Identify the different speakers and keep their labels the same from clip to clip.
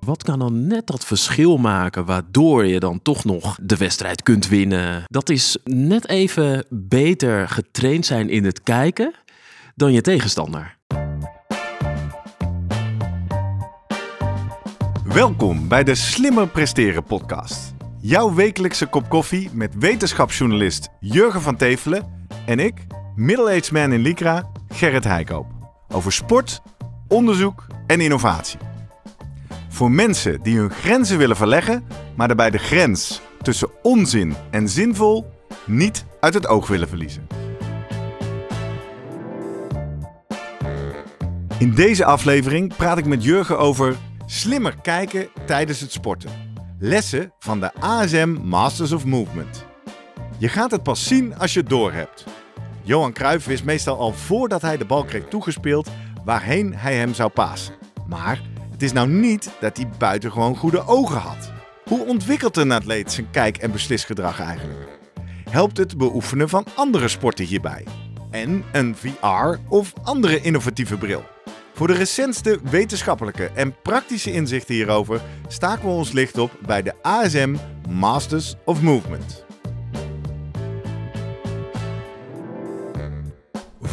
Speaker 1: Wat kan dan net dat verschil maken waardoor je dan toch nog de wedstrijd kunt winnen? Dat is net even beter getraind zijn in het kijken dan je tegenstander.
Speaker 2: Welkom bij de Slimmer Presteren podcast. Jouw wekelijkse kop koffie met wetenschapsjournalist Jurgen van Tevelen en ik, middle-aged man in Lycra, Gerrit Heikoop. Over sport, onderzoek en innovatie. Voor mensen die hun grenzen willen verleggen, maar daarbij de grens tussen onzin en zinvol niet uit het oog willen verliezen. In deze aflevering praat ik met Jurgen over slimmer kijken tijdens het sporten. Lessen van de ASM Masters of Movement. Je gaat het pas zien als je het doorhebt. Johan Cruijff wist meestal al voordat hij de bal kreeg toegespeeld waarheen hij hem zou pasen. Maar het is nou niet dat hij buitengewoon goede ogen had. Hoe ontwikkelt een atleet zijn kijk- en beslisgedrag eigenlijk? Helpt het beoefenen van andere sporten hierbij? En een VR of andere innovatieve bril? Voor de recentste wetenschappelijke en praktische inzichten hierover staken we ons licht op bij de ASM Masters of Movement.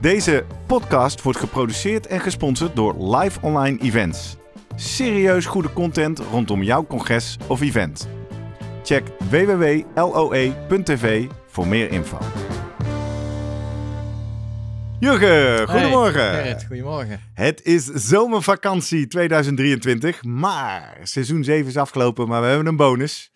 Speaker 2: Deze podcast wordt geproduceerd en gesponsord door Live Online Events. Serieus goede content rondom jouw congres of event. Check www.loe.tv voor meer info. Jurgen, goedemorgen.
Speaker 3: Hey, Gerrit, goedemorgen.
Speaker 2: Het is zomervakantie 2023, maar seizoen 7 is afgelopen, maar we hebben een bonus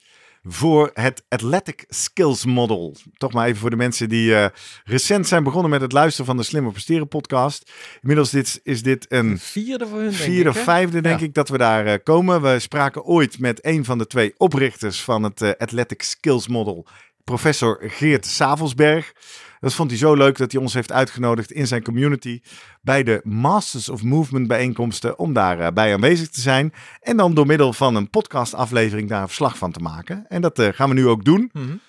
Speaker 2: voor het Athletic Skills Model. Toch maar even voor de mensen die uh, recent zijn begonnen met het luisteren van de Slimmer Presteren podcast. Inmiddels dit, is dit een
Speaker 3: vierde voor hun,
Speaker 2: vierde of vijfde denk ja. ik dat we daar uh, komen. We spraken ooit met een van de twee oprichters van het uh, Athletic Skills Model, professor Geert Savelsberg. Dat vond hij zo leuk dat hij ons heeft uitgenodigd in zijn community bij de Masters of Movement bijeenkomsten om daarbij bij aanwezig te zijn. En dan door middel van een podcastaflevering daar een verslag van te maken. En dat uh, gaan we nu ook doen. Mm -hmm.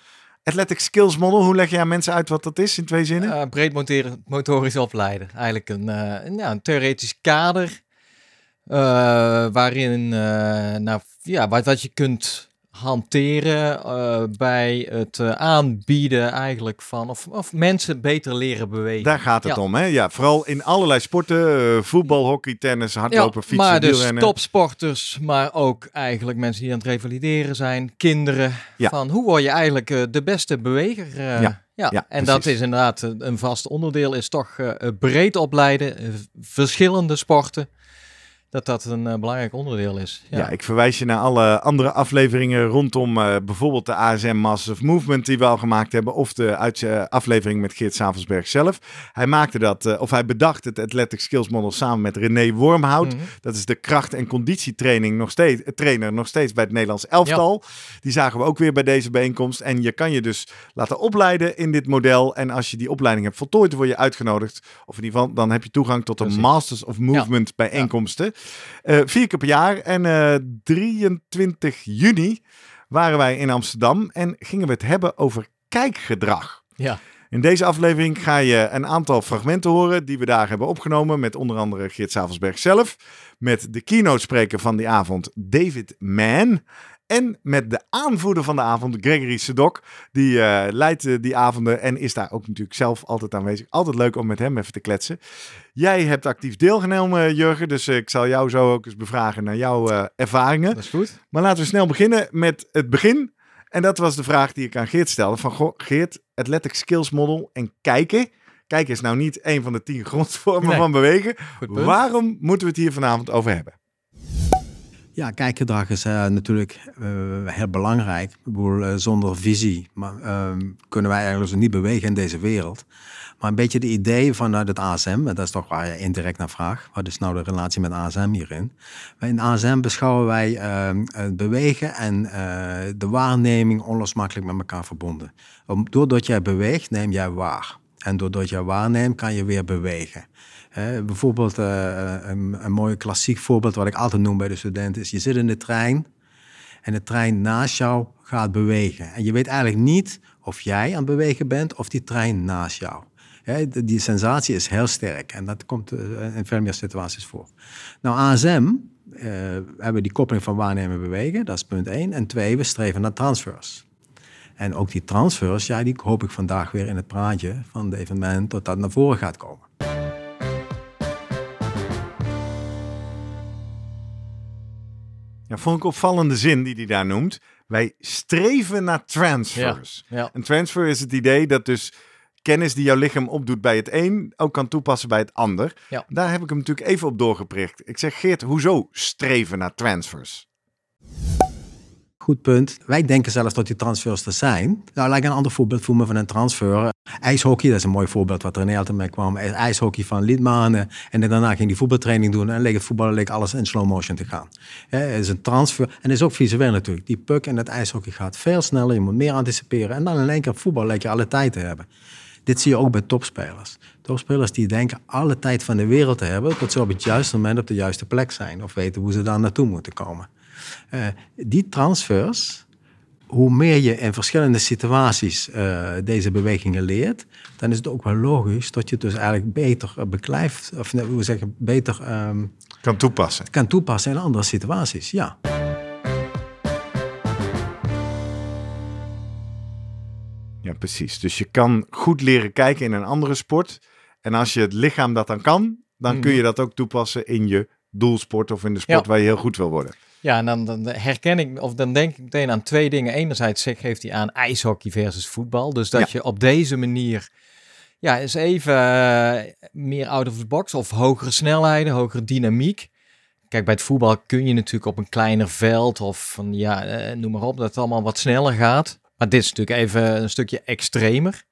Speaker 2: Athletic Skills Model, hoe leg je aan mensen uit wat dat is in twee zinnen?
Speaker 3: Uh, breed motoren, motorisch opleiden. Eigenlijk een, uh, een, ja, een theoretisch kader waarin nou, ja, wat, wat je kunt hanteren uh, bij het uh, aanbieden eigenlijk van of, of mensen beter leren bewegen.
Speaker 2: Daar gaat het ja. om, hè? Ja, vooral in allerlei sporten, uh, voetbal, hockey, tennis, hardlopen, ja, fietsen,
Speaker 3: maar dus topsporters, maar ook eigenlijk mensen die aan het revalideren zijn, kinderen. Ja. Van hoe word je eigenlijk de beste beweger? ja. Ja, ja, en precies. dat is inderdaad een vast onderdeel, is toch breed opleiden, verschillende sporten dat dat een uh, belangrijk onderdeel is.
Speaker 2: Ja. ja. ik verwijs je naar alle andere afleveringen rondom uh, bijvoorbeeld de ASM Masters of Movement die we al gemaakt hebben, of de uit, uh, aflevering met Geert Savelsberg zelf. Hij maakte dat, of hij bedacht het Athletic Skills Model samen met René Wormhout. Mm -hmm. Dat is de kracht- en conditietraining nog steeds, trainer nog steeds bij het Nederlands elftal. Ja. Die zagen we ook weer bij deze bijeenkomst. En je kan je dus laten opleiden in dit model. En als je die opleiding hebt voltooid, word je uitgenodigd. Of in ieder geval, dan heb je toegang tot de Precies. Masters of Movement ja. bijeenkomsten. Uh, vier keer per jaar. En uh, 23 juni waren wij in Amsterdam en gingen we het hebben over kijkgedrag.
Speaker 3: Ja.
Speaker 2: In deze aflevering ga je een aantal fragmenten horen die we daar hebben opgenomen. Met onder andere Geert Savelsberg zelf. Met de keynote spreker van die avond, David Mann. En met de aanvoerder van de avond, Gregory Sedok. Die uh, leidt uh, die avonden en is daar ook natuurlijk zelf altijd aanwezig. Altijd leuk om met hem even te kletsen. Jij hebt actief deelgenomen, Jurgen. Dus ik zal jou zo ook eens bevragen naar jouw ervaringen.
Speaker 3: Dat is goed.
Speaker 2: Maar laten we snel beginnen met het begin. En dat was de vraag die ik aan Geert stelde. Van goh, Geert, Athletic Skills Model en kijken. Kijken is nou niet een van de tien grondvormen nee. van bewegen. Waarom moeten we het hier vanavond over hebben?
Speaker 4: Ja, kijkgedrag is uh, natuurlijk uh, heel belangrijk. Ik bedoel, uh, zonder visie maar, ehm, kunnen wij eigenlijk niet bewegen in deze wereld. Maar een beetje de idee vanuit het ASM, dat is toch waar je indirect naar vraagt. Wat is nou de relatie met ASM hierin? In ASM beschouwen wij ehm, het bewegen en de waarneming onlosmakelijk met elkaar verbonden. Doordat jij beweegt, neem jij waar. En doordat jij waarneemt, kan je weer bewegen bijvoorbeeld uh, een, een mooi klassiek voorbeeld wat ik altijd noem bij de studenten is: je zit in de trein en de trein naast jou gaat bewegen. En je weet eigenlijk niet of jij aan het bewegen bent of die trein naast jou. die sensatie is heel sterk en dat komt uh, in veel meer situaties voor. Nou, ASM uh, hebben die koppeling van waarnemen bewegen, dat is punt 1. En twee, we streven naar transfers. En ook die transfers, ja, die hoop ik vandaag weer in het praatje van het evenement tot dat naar voren gaat komen.
Speaker 2: Ja, vond ik opvallende zin die hij daar noemt. Wij streven naar transfers. Ja, Een transfer is het idee dat dus kennis die jouw lichaam opdoet bij het een ook kan toepassen bij het ander. Ja. Daar heb ik hem natuurlijk even op doorgeprikt. Ik zeg Geert, hoezo streven naar transfers?
Speaker 4: Goed punt. Wij denken zelfs dat die transfers er zijn. Nou, laat ik een ander voorbeeld voeren van een transfer. IJshockey, dat is een mooi voorbeeld wat René altijd mee kwam. IJshockey van Lidmanen. En daarna ging die voetbaltraining doen. En leek het voetballen leek alles in slow motion te gaan. Het is een transfer. En dat is ook visueel natuurlijk. Die puck en het ijshockey gaat veel sneller. Je moet meer anticiperen. En dan in één keer voetbal leek je alle tijd te hebben. Dit zie je ook bij topspelers. Topspelers die denken alle tijd van de wereld te hebben... tot ze op het juiste moment op de juiste plek zijn. Of weten hoe ze daar naartoe moeten komen. Uh, die transfers hoe meer je in verschillende situaties uh, deze bewegingen leert, dan is het ook wel logisch dat je het dus eigenlijk beter uh, beklijft, of hoe zeggen, beter um,
Speaker 2: kan toepassen.
Speaker 4: Kan toepassen in andere situaties, ja.
Speaker 2: Ja, precies. Dus je kan goed leren kijken in een andere sport. En als je het lichaam dat dan kan, dan kun mhm. je dat ook toepassen in je doelsport of in de sport waar je heel goed wil worden.
Speaker 3: Ja, en dan, dan, herken ik, of dan denk ik meteen aan twee dingen. Enerzijds geeft hij aan ijshockey versus voetbal. Dus dat je op deze manier, ja, eens even uh, meer out of the box of hogere snelheden, hogere dynamiek. Kijk, bij het voetbal kun je natuurlijk op een kleiner veld of van, ja, uh, noem maar op, dat het allemaal wat sneller gaat. Maar dit is natuurlijk even een stukje extremer.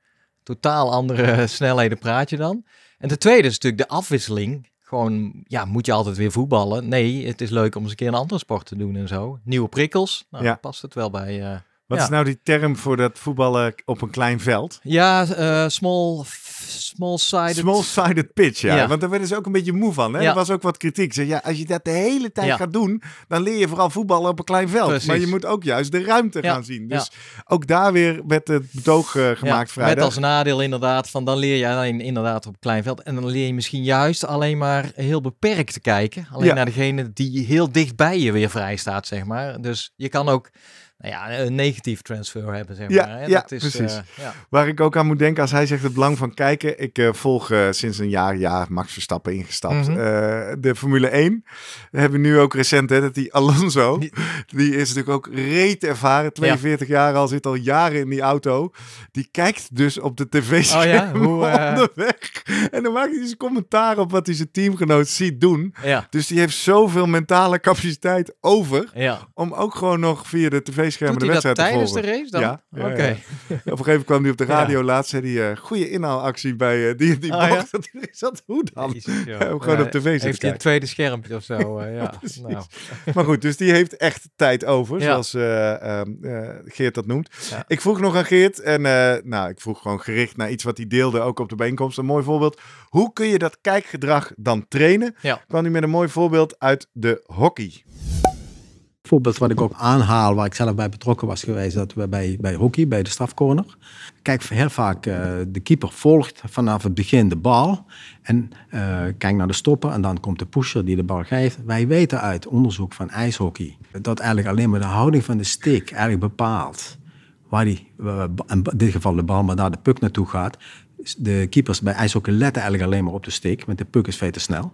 Speaker 3: Totaal andere snelheden praat je dan. En de tweede is natuurlijk de afwisseling gewoon, ja, moet je altijd weer voetballen? Nee, het is leuk om eens een keer een andere sport te doen en zo. Nieuwe prikkels, nou, ja. past het wel bij.
Speaker 2: Wat is nou die term voor dat voetballen op een klein veld?
Speaker 3: Ja, uh, small Small-sided...
Speaker 2: Small-sided pitch, ja. Want daar werden ze ook een beetje moe van. Hè? Er was ook wat kritiek. Zeg, ja, als je dat de hele tijd gaat doen, dan leer je vooral voetballen op een klein veld. Maar je moet ook juist de ruimte gaan zien. Dus ook daar weer werd het betoog uh, gemaakt vrijdag.
Speaker 3: Met als nadeel inderdaad, van dan leer je alleen inderdaad op een klein veld. En dan leer je misschien juist alleen maar heel beperkt te kijken. Alleen naar degene die heel dicht bij je weer vrij staat, zeg maar. Dus je kan ook nou ja, een negatief transfer hebben, zeg
Speaker 2: maar. Ja, ja dat is, precies. Uh, ja. Waar ik ook aan moet denken als hij zegt het belang van kijken. Ik uh, volg uh, sinds een jaar, jaar Max Verstappen ingestapt. Mm -hmm. de Formule 1 we hebben nu ook recent, hè, dat die Alonso, die, is natuurlijk ook reet ervaren. 42 ja. jaar al, zit al jaren in die auto. Die kijkt dus op de tv-scherm oh, ja? onderweg. En dan maakt hij dus commentaar op wat hij zijn teamgenoot ziet doen. Dus die heeft zoveel mentale capaciteit over. Om ook gewoon nog via de tv schermen de wedstrijd
Speaker 3: dat tijdens de race dan? Ja. Oké.
Speaker 2: Okay. Op een gegeven moment kwam hij op de radio laatst. Zei hij, uh, goede inhaalactie bij uh, die, die oh, bocht. Dat is dat hoe dan? Jezus, gewoon op tv
Speaker 3: Heeft hij een tweede schermpje of zo? Uh, ja, nou.
Speaker 2: Maar goed, dus die heeft echt tijd over. Zoals ehm, Geert dat noemt. Ik vroeg nog aan Geert. En nou, ik vroeg gewoon gericht naar iets wat hij deelde. Ook op de bijeenkomst. Een mooi voorbeeld. Hoe kun je dat kijkgedrag dan trainen? Ja. Kwam hij met een mooi voorbeeld uit de hockey
Speaker 4: voorbeeld wat ik ook aanhaal, waar ik zelf bij betrokken was geweest, dat we bij, bij hockey, bij de strafcorner. Kijk, heel vaak uh, de keeper volgt vanaf het begin de bal en uh, kijkt naar de stopper en dan komt de pusher die de bal geeft. Wij weten uit onderzoek van ijshockey dat eigenlijk alleen maar de houding van de stick eigenlijk bepaalt waar die, uh, in dit geval de bal, maar daar de puck naartoe gaat. De keepers bij ijshockey letten eigenlijk alleen maar op de stick, want de puck is veel te snel.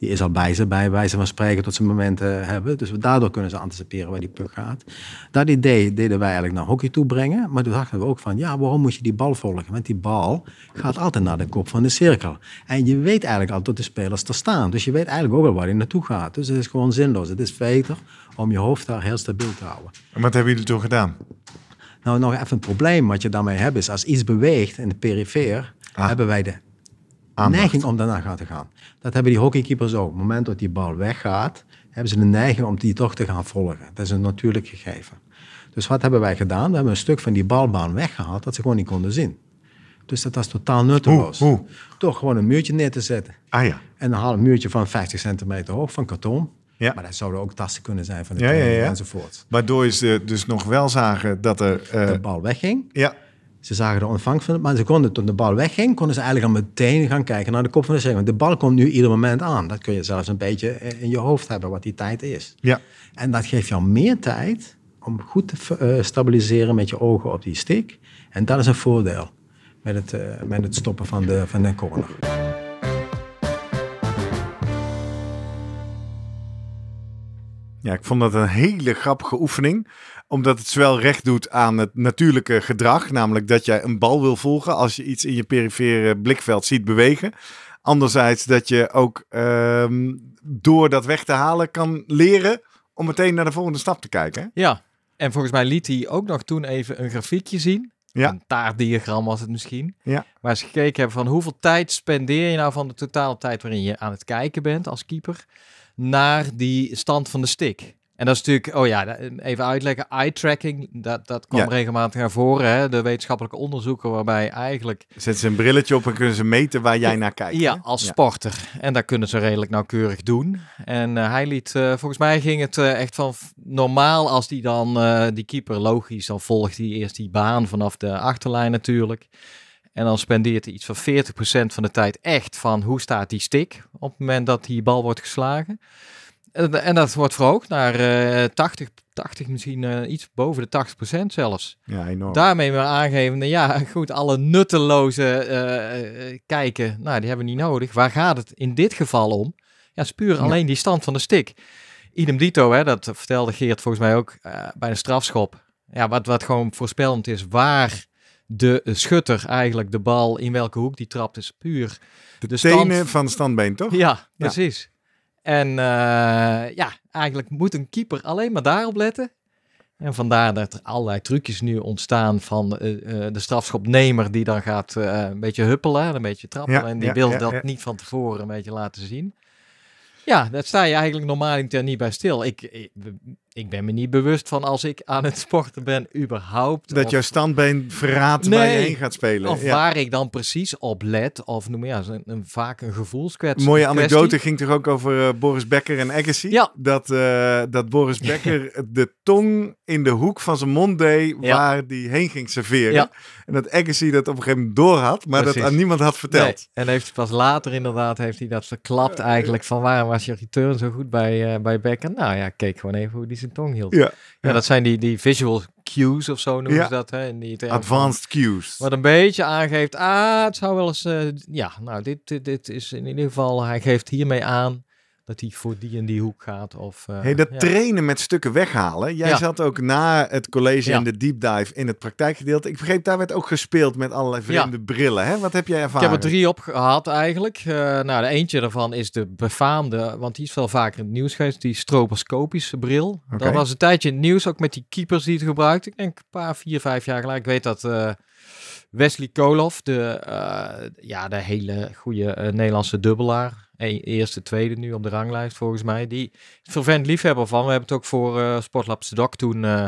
Speaker 4: Die is al bij ze, bij wijze van spreken, tot ze momenten hebben. Dus daardoor kunnen ze anticiperen waar die puck gaat. Dat idee deden wij eigenlijk naar hockey toe brengen. Maar toen dachten we ook van, ja, waarom moet je die bal volgen? Want die bal gaat altijd naar de kop van de cirkel. En je weet eigenlijk al tot de spelers te staan. Dus je weet eigenlijk ook wel waar hij naartoe gaat. Dus het is gewoon zinloos. Het is beter om je hoofd daar heel stabiel te houden.
Speaker 2: En wat hebben jullie toen gedaan?
Speaker 4: Nou, nog even een probleem wat je daarmee hebt is, als iets beweegt in de perifeer, ah. hebben wij de neiging om daarna te gaan. Dat hebben die hockeykeepers ook. Op het moment dat die bal weggaat, hebben ze de neiging om die toch te gaan volgen. Dat is een natuurlijk gegeven. Dus wat hebben wij gedaan? We hebben een stuk van die balbaan weggehaald dat ze gewoon niet konden zien. Dus dat was totaal nutteloos.
Speaker 2: Hoe?
Speaker 4: Gewoon een muurtje neer te zetten.
Speaker 2: Ah ja.
Speaker 4: En dan haal een muurtje van 50 centimeter hoog van karton. Ja. Maar dat zouden ook tassen kunnen zijn van de
Speaker 2: ja, ja,
Speaker 4: ja, enzovoort.
Speaker 2: Waardoor ze dus nog wel zagen dat er...
Speaker 4: Uh... De bal wegging.
Speaker 2: Ja.
Speaker 4: Ze zagen de ontvangst van het, maar ze konden toen de bal wegging, konden ze eigenlijk al meteen gaan kijken naar de kop van de. Want de bal komt nu ieder moment aan. Dat kun je zelfs een beetje in je hoofd hebben, wat die tijd is.
Speaker 2: Ja.
Speaker 4: En dat geeft jou meer tijd om goed te uh, stabiliseren met je ogen op die stick. En dat is een voordeel met het, uh, met het stoppen van de, van de corner.
Speaker 2: Ja, ik vond dat een hele grappige oefening omdat het zowel recht doet aan het natuurlijke gedrag, namelijk dat jij een bal wil volgen als je iets in je perifere blikveld ziet bewegen. Anderzijds dat je ook ehm, door dat weg te halen kan leren om meteen naar de volgende stap te kijken.
Speaker 3: Ja, en volgens mij liet hij ook nog toen even een grafiekje zien. Ja. Een taartdiagram was het misschien.
Speaker 2: Ja.
Speaker 3: Waar ze gekeken hebben van hoeveel tijd spendeer je nou van de totale tijd waarin je aan het kijken bent als keeper naar die stand van de stick. En dat is natuurlijk, oh ja, even uitleggen, eye tracking, dat, dat kwam regelmatig naar voren. Hè? De wetenschappelijke onderzoeken waarbij eigenlijk...
Speaker 2: Zetten ze een brilletje op en kunnen ze meten waar jij naar kijkt.
Speaker 3: Ja, als sporter. En dat kunnen ze redelijk nauwkeurig doen. En uh, hij liet, uh, volgens mij ging het uh, echt van normaal als die dan, die keeper logisch, dan volgt hij eerst die baan vanaf de achterlijn natuurlijk. En dan spendeert hij iets van 40% van de tijd echt van hoe staat die stick op het moment dat die bal wordt geslagen. En dat wordt verhoogd naar uh, 80, 80, misschien uh, iets boven de 80 procent zelfs.
Speaker 2: Ja, enorm.
Speaker 3: Daarmee maar aangeven, ja goed, alle nutteloze uh, kijken, nou die hebben we niet nodig. Waar gaat het in dit geval om? Ja, is puur alleen die stand van de stick. Idem dito, hè, dat vertelde Geert volgens mij ook bij de strafschop. Ja, wat, wat gewoon voorspellend is, waar de schutter eigenlijk de bal, in welke hoek die trapt, is puur...
Speaker 2: De, de tenen van het standbeen, toch?
Speaker 3: Ja, precies. En uh, ja, eigenlijk moet een keeper alleen maar daarop letten. En vandaar dat er allerlei trucjes nu ontstaan van uh, uh, de strafschopnemer die dan gaat een beetje huppelen, een beetje trappen. en die wil dat niet van tevoren een beetje laten zien. Ja, dat sta je eigenlijk normaal niet bij stil. Ik, ik, ik ben me niet bewust van als ik aan het sporten ben, überhaupt.
Speaker 2: Dat jouw standbeen verraadt waar je heen gaat spelen.
Speaker 3: Of waar ik dan precies op let. Of noem ja, een, een, vaak een gevoelskwets.
Speaker 2: Mooie anekdote ging toch ook over uh, Boris Becker en Agassi?
Speaker 3: Ja.
Speaker 2: Dat, uh, dat Boris Becker de tong in de hoek van zijn mond deed waar die heen ging serveren. Ja. En dat Agassi dat op een gegeven moment door had, maar dat aan niemand had verteld. Nee.
Speaker 3: En heeft pas later inderdaad heeft hij dat verklapt eigenlijk van waarom was je return zo goed bij, uh, bij Becker? Nou ja, keek gewoon even hoe die zijn tong hield.
Speaker 2: Ja,
Speaker 3: ja. dat zijn die, die visual cues of zo noemen ze dat. Hè, in die
Speaker 2: Advanced cues.
Speaker 3: Wat een beetje aangeeft, ah, het zou wel eens, uh, ja, nou, dit, dit, dit is in ieder geval, hij geeft hiermee aan dat hij voor die en die hoek gaat. Of, uh,
Speaker 2: hey, dat trainen met stukken weghalen. Jij zat ook na het college in de deep dive in het praktijkgedeelte. Ik begreep, daar werd ook gespeeld met allerlei vreemde brillen. Hè? Wat heb jij ervaren?
Speaker 3: Ik heb er drie op gehad eigenlijk. Uh, nou, de eentje daarvan is de befaamde, want die is wel vaker in het nieuws geweest, die stroboscopische bril. Dat was een tijdje in het nieuws, ook met die keepers die het gebruikten. Ik denk een paar, vier, vijf jaar geleden. Ik weet dat... Uh, Wesley Koloff, de, ja, de hele goede Nederlandse dubbelaar, eerste, tweede nu op de ranglijst volgens mij. Die vervent liefhebber van. We hebben het ook voor uh, Sportlab Sedok toen uh,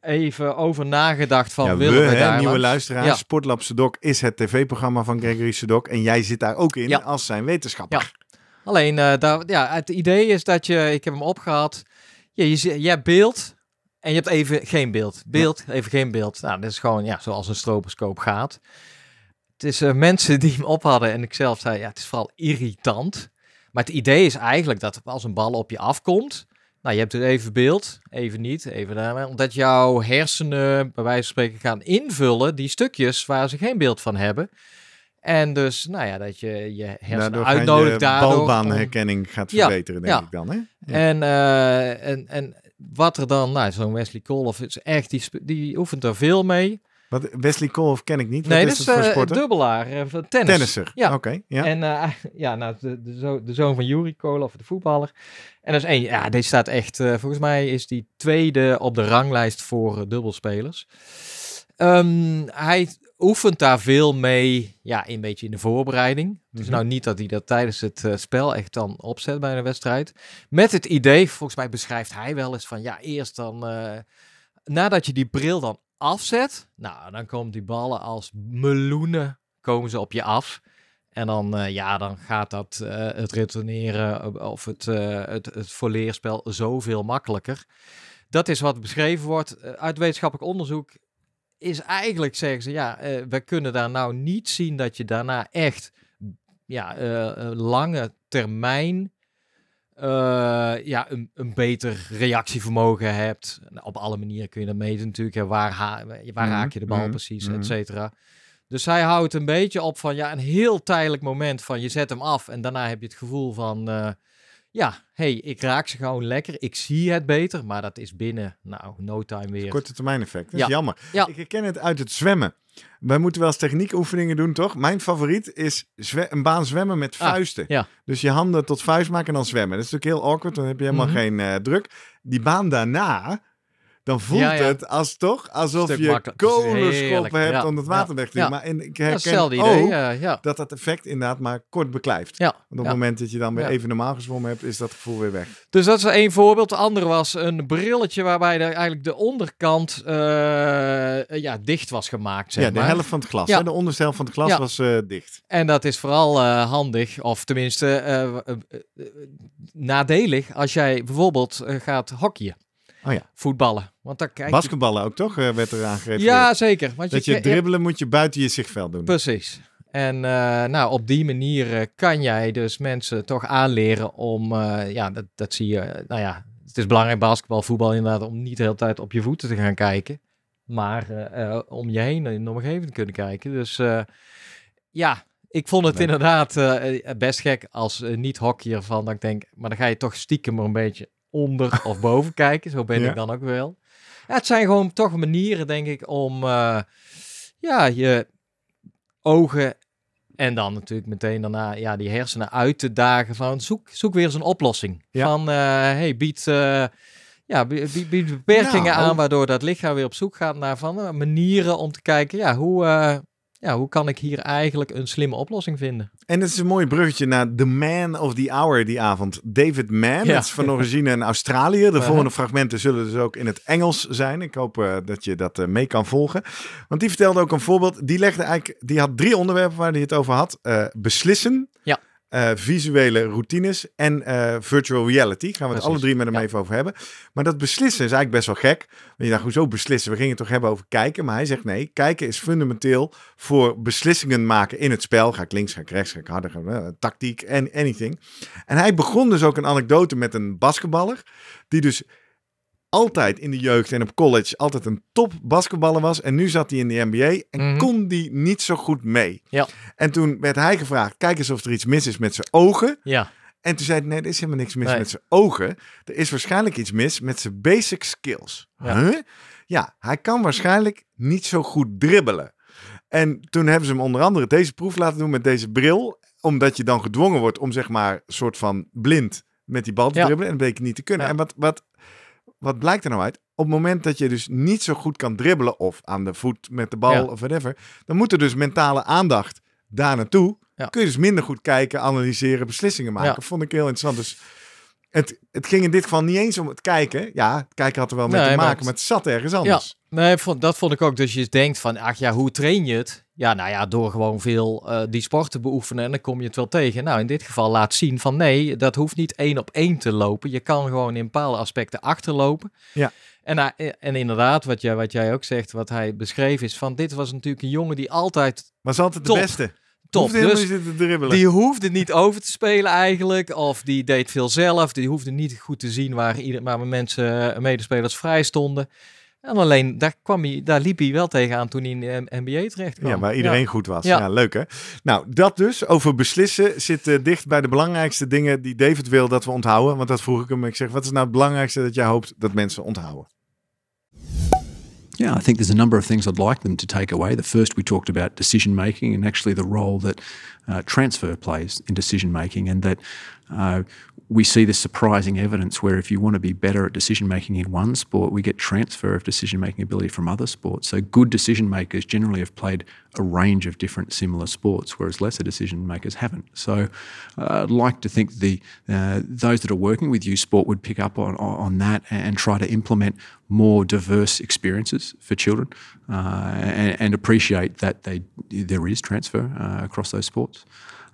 Speaker 3: even over nagedacht van ja, willen we,
Speaker 2: hè, nieuwe luisteraars. Ja. Sportlab Sedok is het tv-programma van Gregory Sedok en jij zit daar ook in ja. als zijn wetenschapper.
Speaker 3: Alleen uh, daar, ja, het idee is dat je, ik heb hem opgehad, ja, je, je hebt beeld en je hebt even geen beeld. Beeld, even geen beeld. Nou, dat is gewoon ja, zoals een stroboscoop gaat het is uh, mensen die hem op hadden en ik zelf zei, ja, het is vooral irritant. Maar het idee is eigenlijk dat als een bal op je afkomt, nou, je hebt het even beeld, even niet, even daar, omdat jouw hersenen bij wijze van spreken gaan invullen die stukjes waar ze geen beeld van hebben. En dus, nou ja, dat je je hersenen uitnodigt daardoor.
Speaker 2: balbaanherkenning gaat verbeteren, denk ik dan. Hè?
Speaker 3: En, uh, en, en wat er dan, nou, zo'n Wesley Kolf is echt, die, die oefent er veel mee.
Speaker 2: Wat, Wesley Kolf ken ik niet.
Speaker 3: Nee,
Speaker 2: Wat
Speaker 3: dat is, is uh, dubbelaar, uh, tennis.
Speaker 2: Tennisser,
Speaker 3: ja.
Speaker 2: oké. ja.
Speaker 3: En uh, ja, nou, de, de, zo, de zoon van Yuri Kolov, de voetballer. En dat is één, ja, deze staat echt, volgens mij is die tweede op de ranglijst voor dubbelspelers. Um, hij oefent daar veel mee, ja, een beetje in de voorbereiding. Dus nou niet dat hij dat tijdens het uh, spel echt dan opzet bij een wedstrijd. Met het idee, volgens mij beschrijft hij wel eens van, ja, eerst dan, uh, nadat je die bril dan afzet, nou, dan komen die ballen als meloenen, komen ze op je af. En dan, uh, ja, dan gaat dat het retourneren of het, het, het volleerspel zoveel makkelijker. Dat is wat beschreven wordt. uit wetenschappelijk onderzoek is eigenlijk, zeggen ze, ja, uh, we kunnen daar nou niet zien dat je daarna echt ja, uh, lange termijn ja, een, een beter reactievermogen hebt. Op alle manieren kun je dat meten natuurlijk. Ja, waar, ha waar mm raak je de bal mm precies, mm et cetera. Dus hij houdt een beetje op van ja, een heel tijdelijk moment van je zet hem af en daarna heb je het gevoel van ja, hey, ik raak ze gewoon lekker. Ik zie het beter, maar dat is binnen, nou, no time weer.
Speaker 2: Korte termijn effect. Dat is jammer. Ja. Ik herken het uit het zwemmen. Wij moeten wel eens techniekoefeningen doen, toch? Mijn favoriet is een baan zwemmen met ah, vuisten.
Speaker 3: ja.
Speaker 2: Dus je handen tot vuist maken en dan zwemmen. Dat is natuurlijk heel awkward, dan heb je helemaal mhm. geen uh, druk. Die baan daarna, dan voelt het als toch alsof je kolenschoppen hebt om het water weg te doen. Maar ik herken ook idee, dat dat effect inderdaad maar kort beklijft. Want op het moment dat je dan weer even normaal gezwommen hebt, is dat gevoel weer weg.
Speaker 3: Dus dat is één voorbeeld. De andere was een brilletje waarbij de, eigenlijk de onderkant uh, ja, dicht was gemaakt. Zeg
Speaker 2: ja, de helft van het glas. Hè? De onderste helft van het glas was uh, dicht.
Speaker 3: En dat is vooral uh, handig, of tenminste nadelig, als jij bijvoorbeeld gaat hockeyen.
Speaker 2: Oh ja.
Speaker 3: Voetballen. Want dan kijk
Speaker 2: Basketballen ook toch, uh, werd er aangegeven.
Speaker 3: Ja, zeker. Want
Speaker 2: dat je, dribbelen moet je buiten je zichtveld doen.
Speaker 3: Precies. En uh, nou, op die manier uh, kan jij dus mensen toch aanleren om, ja, dat, dat zie je, nou ja, het is belangrijk basketbal, voetbal inderdaad, om niet de hele tijd op je voeten te gaan kijken. Maar om je heen in de omgeving te kunnen kijken. Dus ja, ik vond het inderdaad best gek als niet-hockeyer van, dat ik denk, maar dan ga je toch stiekem er een beetje onder of boven kijken. Zo ben ik dan ook wel. Ja, het zijn gewoon toch manieren, denk ik, om uh, ja, je ogen en dan natuurlijk meteen daarna ja, die hersenen uit te dagen van zoek, zoek weer eens een oplossing. Ja. Van uh, hey, bied, uh, ja, bied, bied beperkingen nou, aan waardoor dat lichaam weer op zoek gaat naar van manieren om te kijken ja, hoe, ja, hoe kan ik hier eigenlijk een slimme oplossing vinden?
Speaker 2: En het is een mooi bruggetje naar The Man of the Hour die avond. David Mann, ja. dat is van origine in Australië. De volgende fragmenten zullen dus ook in het Engels zijn. Ik hoop uh, dat je dat uh, mee kan volgen. Want die vertelde ook een voorbeeld. Die, legde eigenlijk, die had drie onderwerpen waar hij het over had. Uh, beslissen,
Speaker 3: ja.
Speaker 2: Uh, visuele routines en uh, virtual reality. Gaan we het alle drie met hem even over hebben. Maar dat beslissen is eigenlijk best wel gek. Want je dacht, hoezo beslissen? We gingen het toch hebben over kijken. Maar hij zegt nee, kijken is fundamenteel voor beslissingen maken in het spel. Ga ik links, ga ik rechts, ga ik harder, ga, uh, tactiek en anything. En hij begon dus ook een anekdote met een basketballer. Die dus altijd in de jeugd en op college altijd een top basketballer was. En nu zat hij in de NBA en mhm. kon die niet zo goed mee.
Speaker 3: Ja.
Speaker 2: En toen werd hij gevraagd, kijk eens of er iets mis is met zijn ogen.
Speaker 3: Ja.
Speaker 2: En toen zei hij, nee, er is helemaal niks mis met zijn ogen. Er is waarschijnlijk iets mis met zijn basic skills. Ja. ja, hij kan waarschijnlijk niet zo goed dribbelen. En toen hebben ze hem onder andere deze proef laten doen met deze bril. Omdat je dan gedwongen wordt om zeg maar soort van blind met die bal te dribbelen. En dat bleek niet te kunnen. En wat, wat wat blijkt er nou uit? Op het moment dat je dus niet zo goed kan dribbelen of aan de voet met de bal of whatever, dan moet er dus mentale aandacht daar naartoe. Kun je dus minder goed kijken, analyseren, beslissingen maken. Vond ik heel interessant. Dus het, het ging in dit geval niet eens om het kijken. Ja, het kijken had er wel mee te maken, maar het, zat ergens anders.
Speaker 3: Nee, dat vond ik ook. Dus je denkt van, ach ja, hoe train je het? Ja, nou ja, door gewoon veel uh, die sport te beoefenen en dan kom je het wel tegen. Nou, in dit geval laat zien van nee, dat hoeft niet één op één te lopen. Je kan gewoon in bepaalde aspecten achterlopen.
Speaker 2: Ja.
Speaker 3: En, uh, en inderdaad, wat jij, wat jij ook zegt, wat hij beschreef is van dit was natuurlijk een jongen die altijd...
Speaker 2: Was altijd de beste
Speaker 3: top. Dus die hoefde niet over te spelen eigenlijk. Of die deed veel zelf. Die hoefde niet goed te zien waar, ieder, waar mensen, eh, medespelers vrij stonden. En alleen daar, kwam hij, daar liep hij wel tegenaan toen hij in de NBA terecht kwam.
Speaker 2: Ja, waar iedereen goed was. Ja. leuk hè. Nou, dat dus over beslissen zit uh, dicht bij de belangrijkste dingen die David wil dat we onthouden. Want dat vroeg ik hem. Ik zeg, wat is nou het belangrijkste dat jij hoopt dat mensen onthouden?
Speaker 5: Yeah, I think there's a number of things I'd like them to take away. The first, we talked about decision making and actually the role that uh, transfer plays in decision making, and that uh, we see this surprising evidence where if you want to be better at decision making in one sport, we get transfer of decision making ability from other sports. So good decision makers generally have played a range of different similar sports, whereas lesser decision makers haven't. So uh, I'd like to think the uh, those that are working with you sport would pick up on, on that and try to implement more diverse experiences for children uh, and, and, appreciate that they there is transfer uh, across those sports.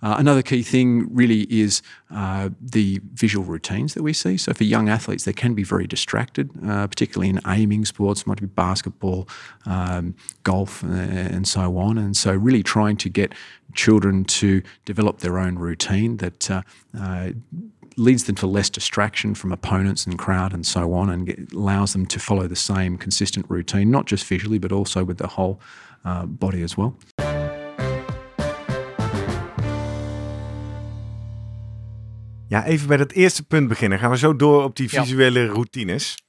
Speaker 5: Uh, another key thing really is uh, the visual routines that we see. So for young athletes, they can be very distracted, uh, particularly in aiming sports, might be basketball, um, golf, uh, and so on. And so really trying to get children to develop their own routine that leads them to less distraction from opponents and crowd and so on, and get, allows them to follow the same consistent routine, not just visually, but also with the whole uh, body as well.
Speaker 2: Ja, even bij dat eerste punt beginnen. Gaan we zo door op die visuele routines.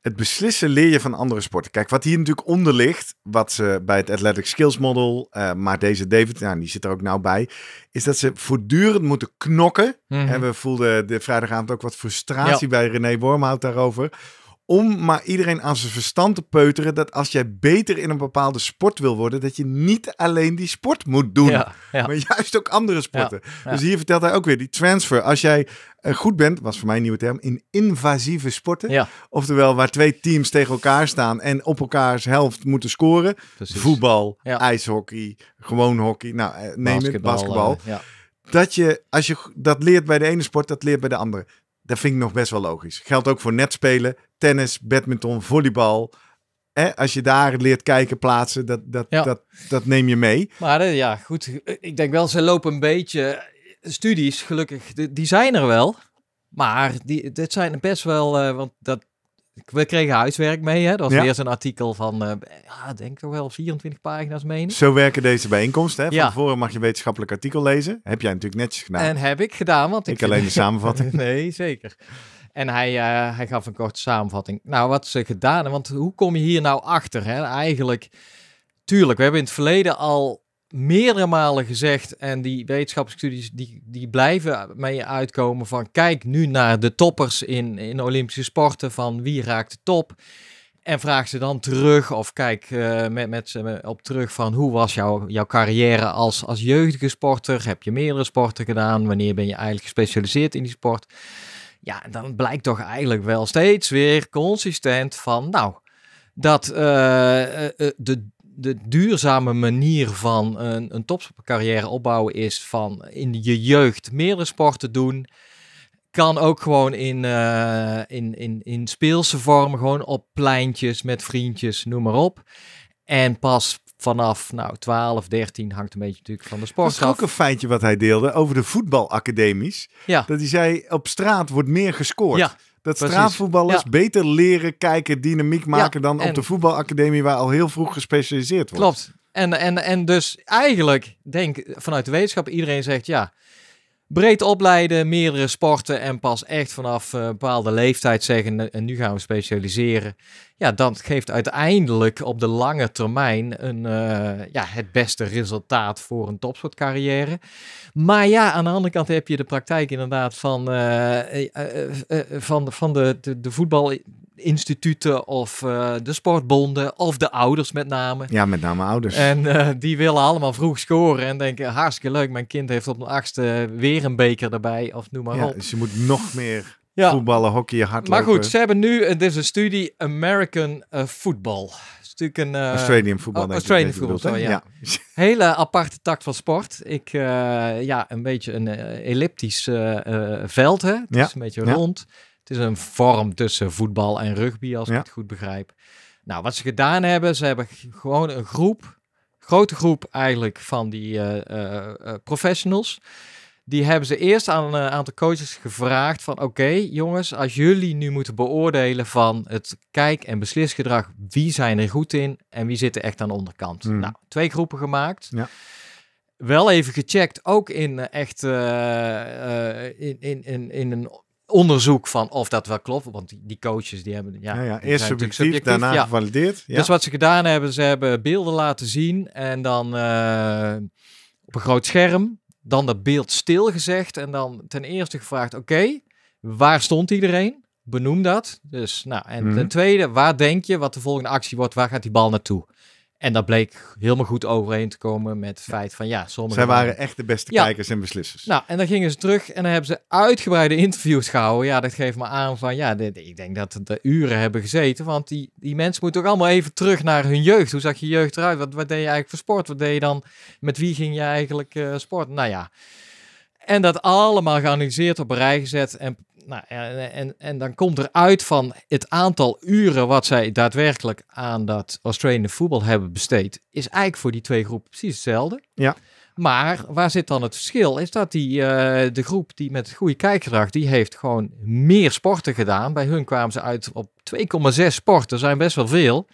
Speaker 2: Het beslissen leer je van andere sporten. Kijk, wat hier natuurlijk onder ligt, wat ze bij het Athletic Skills Model, uh, maar deze David, nou, die zit er ook nou bij, is dat ze voortdurend moeten knokken. En mhm. we voelden de vrijdagavond ook wat frustratie bij René Wormhout daarover om maar iedereen aan zijn verstand te peuteren dat als jij beter in een bepaalde sport wil worden, dat je niet alleen die sport moet doen, maar juist ook andere sporten. Dus hier vertelt hij ook weer die transfer. Als jij goed bent, was voor mij een nieuwe term, in invasieve sporten, oftewel waar twee teams tegen elkaar staan en op elkaars helft moeten scoren, voetbal, ijshockey, gewoon hockey, nou eh, neem basketbal, het, basketbal. Uh, dat je, als je dat leert bij de ene sport, dat leert bij de andere. Dat vind ik nog best wel logisch. Geldt ook voor netspelen, tennis, badminton, volleybal. Eh, als je daar leert kijken, plaatsen, dat, dat, dat, dat neem je mee.
Speaker 3: Maar ja, goed. Ik denk wel, ze lopen een beetje... Studies, gelukkig, die zijn er wel. Maar die, dit zijn best wel... Uh, want dat, we kregen huiswerk mee, hè? Dat was weer zo'n artikel van, uh, ja, denk toch wel 24 pagina's mee.
Speaker 2: Zo werken deze bijeenkomsten, hè? Van tevoren mag je een wetenschappelijk artikel lezen. Heb jij natuurlijk netjes gedaan.
Speaker 3: En heb ik gedaan, want
Speaker 2: ik... Ik alleen de samenvatting.
Speaker 3: nee, zeker. En hij, uh, hij gaf een korte samenvatting. Nou, wat ze gedaan hebben, want hoe kom je hier nou achter? Hè? Eigenlijk, tuurlijk, we hebben in het verleden al meerdere malen gezegd, en die wetenschapsstudies die, die blijven mee uitkomen van kijk nu naar de toppers in, in Olympische sporten, van wie raakt de top. En vraag ze dan terug, of kijk uh, met, met ze op terug van hoe was jouw, jouw carrière als, als jeugdige sporter? Heb je meerdere sporten gedaan? Wanneer ben je eigenlijk gespecialiseerd in die sport? Ja, dan blijkt toch eigenlijk wel steeds weer consistent van, nou, dat uh, de, de duurzame manier van een, een topcarrière opbouwen is van in je jeugd meerdere sporten doen. Kan ook gewoon in, uh, in, in, in speelse vorm, gewoon op pleintjes met vriendjes, noem maar op. En pas vanaf nou, 12, 13 hangt een beetje natuurlijk van de sport
Speaker 2: Dat is ook een feitje wat hij deelde over de voetbalacademies. Ja. Dat hij zei, op straat wordt meer gescoord. Ja. Dat straatvoetballers beter leren kijken, dynamiek maken dan op de voetbalacademie waar al heel vroeg gespecialiseerd wordt.
Speaker 3: Klopt. En, en, en dus eigenlijk denk vanuit de wetenschap, iedereen zegt ja, breed opleiden, meerdere sporten en pas echt vanaf een bepaalde leeftijd zeggen en nu gaan we specialiseren. Ja, dat geeft uiteindelijk op de lange termijn een, uh, ja, het beste resultaat voor een topsportcarrière. Maar ja, aan de andere kant heb je de praktijk inderdaad van, uh, uh, van, van de, de, de voetbal instituten of de sportbonden of de ouders met name.
Speaker 2: Ja, met name ouders.
Speaker 3: En die willen allemaal vroeg scoren en denken hartstikke leuk, mijn kind heeft op de achtste weer een beker erbij of noem maar
Speaker 2: ja,
Speaker 3: op.
Speaker 2: Dus je moet nog meer ja. voetballen, hockey, hardlopen.
Speaker 3: Maar goed, ze hebben nu, het is een studie American uh, Football.
Speaker 2: Stuk een, uh, Australian voetbal.
Speaker 3: Oh, Australian voetbal, ja. ja. Hele aparte tak van sport. Ik, uh, ja, een beetje een elliptisch veld, hè. Het ja. is een beetje rond. Het is een vorm tussen voetbal en rugby, als ik het goed begrijp. Nou, wat ze gedaan hebben, ze hebben gewoon een groep, grote groep eigenlijk van die professionals. Die hebben ze eerst aan een aantal coaches gevraagd van oké jongens, als jullie nu moeten beoordelen van het kijk- en beslisgedrag, wie zijn er goed in en wie zit er echt aan de onderkant.
Speaker 2: Mm.
Speaker 3: Nou, twee groepen gemaakt.
Speaker 2: Ja.
Speaker 3: Wel even gecheckt, ook in eh, echt eh, eh, in, in, in, in een onderzoek van of dat wel klopt. Want die, die coaches die hebben ja,
Speaker 2: Ja, ja.
Speaker 3: die
Speaker 2: Eerst
Speaker 3: natuurlijk
Speaker 2: subjectief, daarna
Speaker 3: ja.
Speaker 2: gevalideerd. Ja.
Speaker 3: Dus wat ze gedaan hebben, ze hebben beelden laten zien en dan eh, op een groot scherm, dan dat beeld stilgezegd en dan ten eerste gevraagd, oké, waar stond iedereen? Benoem dat. Dus, nou, en
Speaker 2: Mhm.
Speaker 3: ten tweede, waar denk je wat de volgende actie wordt? Waar gaat die bal naartoe? En dat bleek helemaal goed overeen te komen met het feit van ja, sommige
Speaker 2: Zij waren echt de beste
Speaker 3: Ja.
Speaker 2: kijkers en beslissers.
Speaker 3: nou, en dan gingen ze terug en dan hebben ze uitgebreide interviews gehouden. Ja, dat geeft me aan van, ja, dit- ik denk dat de uren hebben gezeten. Want die, die mensen moeten ook allemaal even terug naar hun jeugd. Hoe zag je jeugd eruit? Wat, wat deed je eigenlijk voor sport? Wat deed je dan? Met wie ging je eigenlijk eh sporten? Nou ja. En dat allemaal geanalyseerd op een rij gezet. En, nou, en, en, en dan komt eruit van het aantal uren wat zij daadwerkelijk aan dat Australian voetbal hebben besteed, is eigenlijk voor die twee groepen precies hetzelfde.
Speaker 2: Ja.
Speaker 3: Maar waar zit dan het verschil? Is dat die, eh, de groep die met het goede kijkgedrag, die heeft gewoon meer sporten gedaan. Bij hun kwamen ze uit op 2,6 sporten, zijn best wel veel.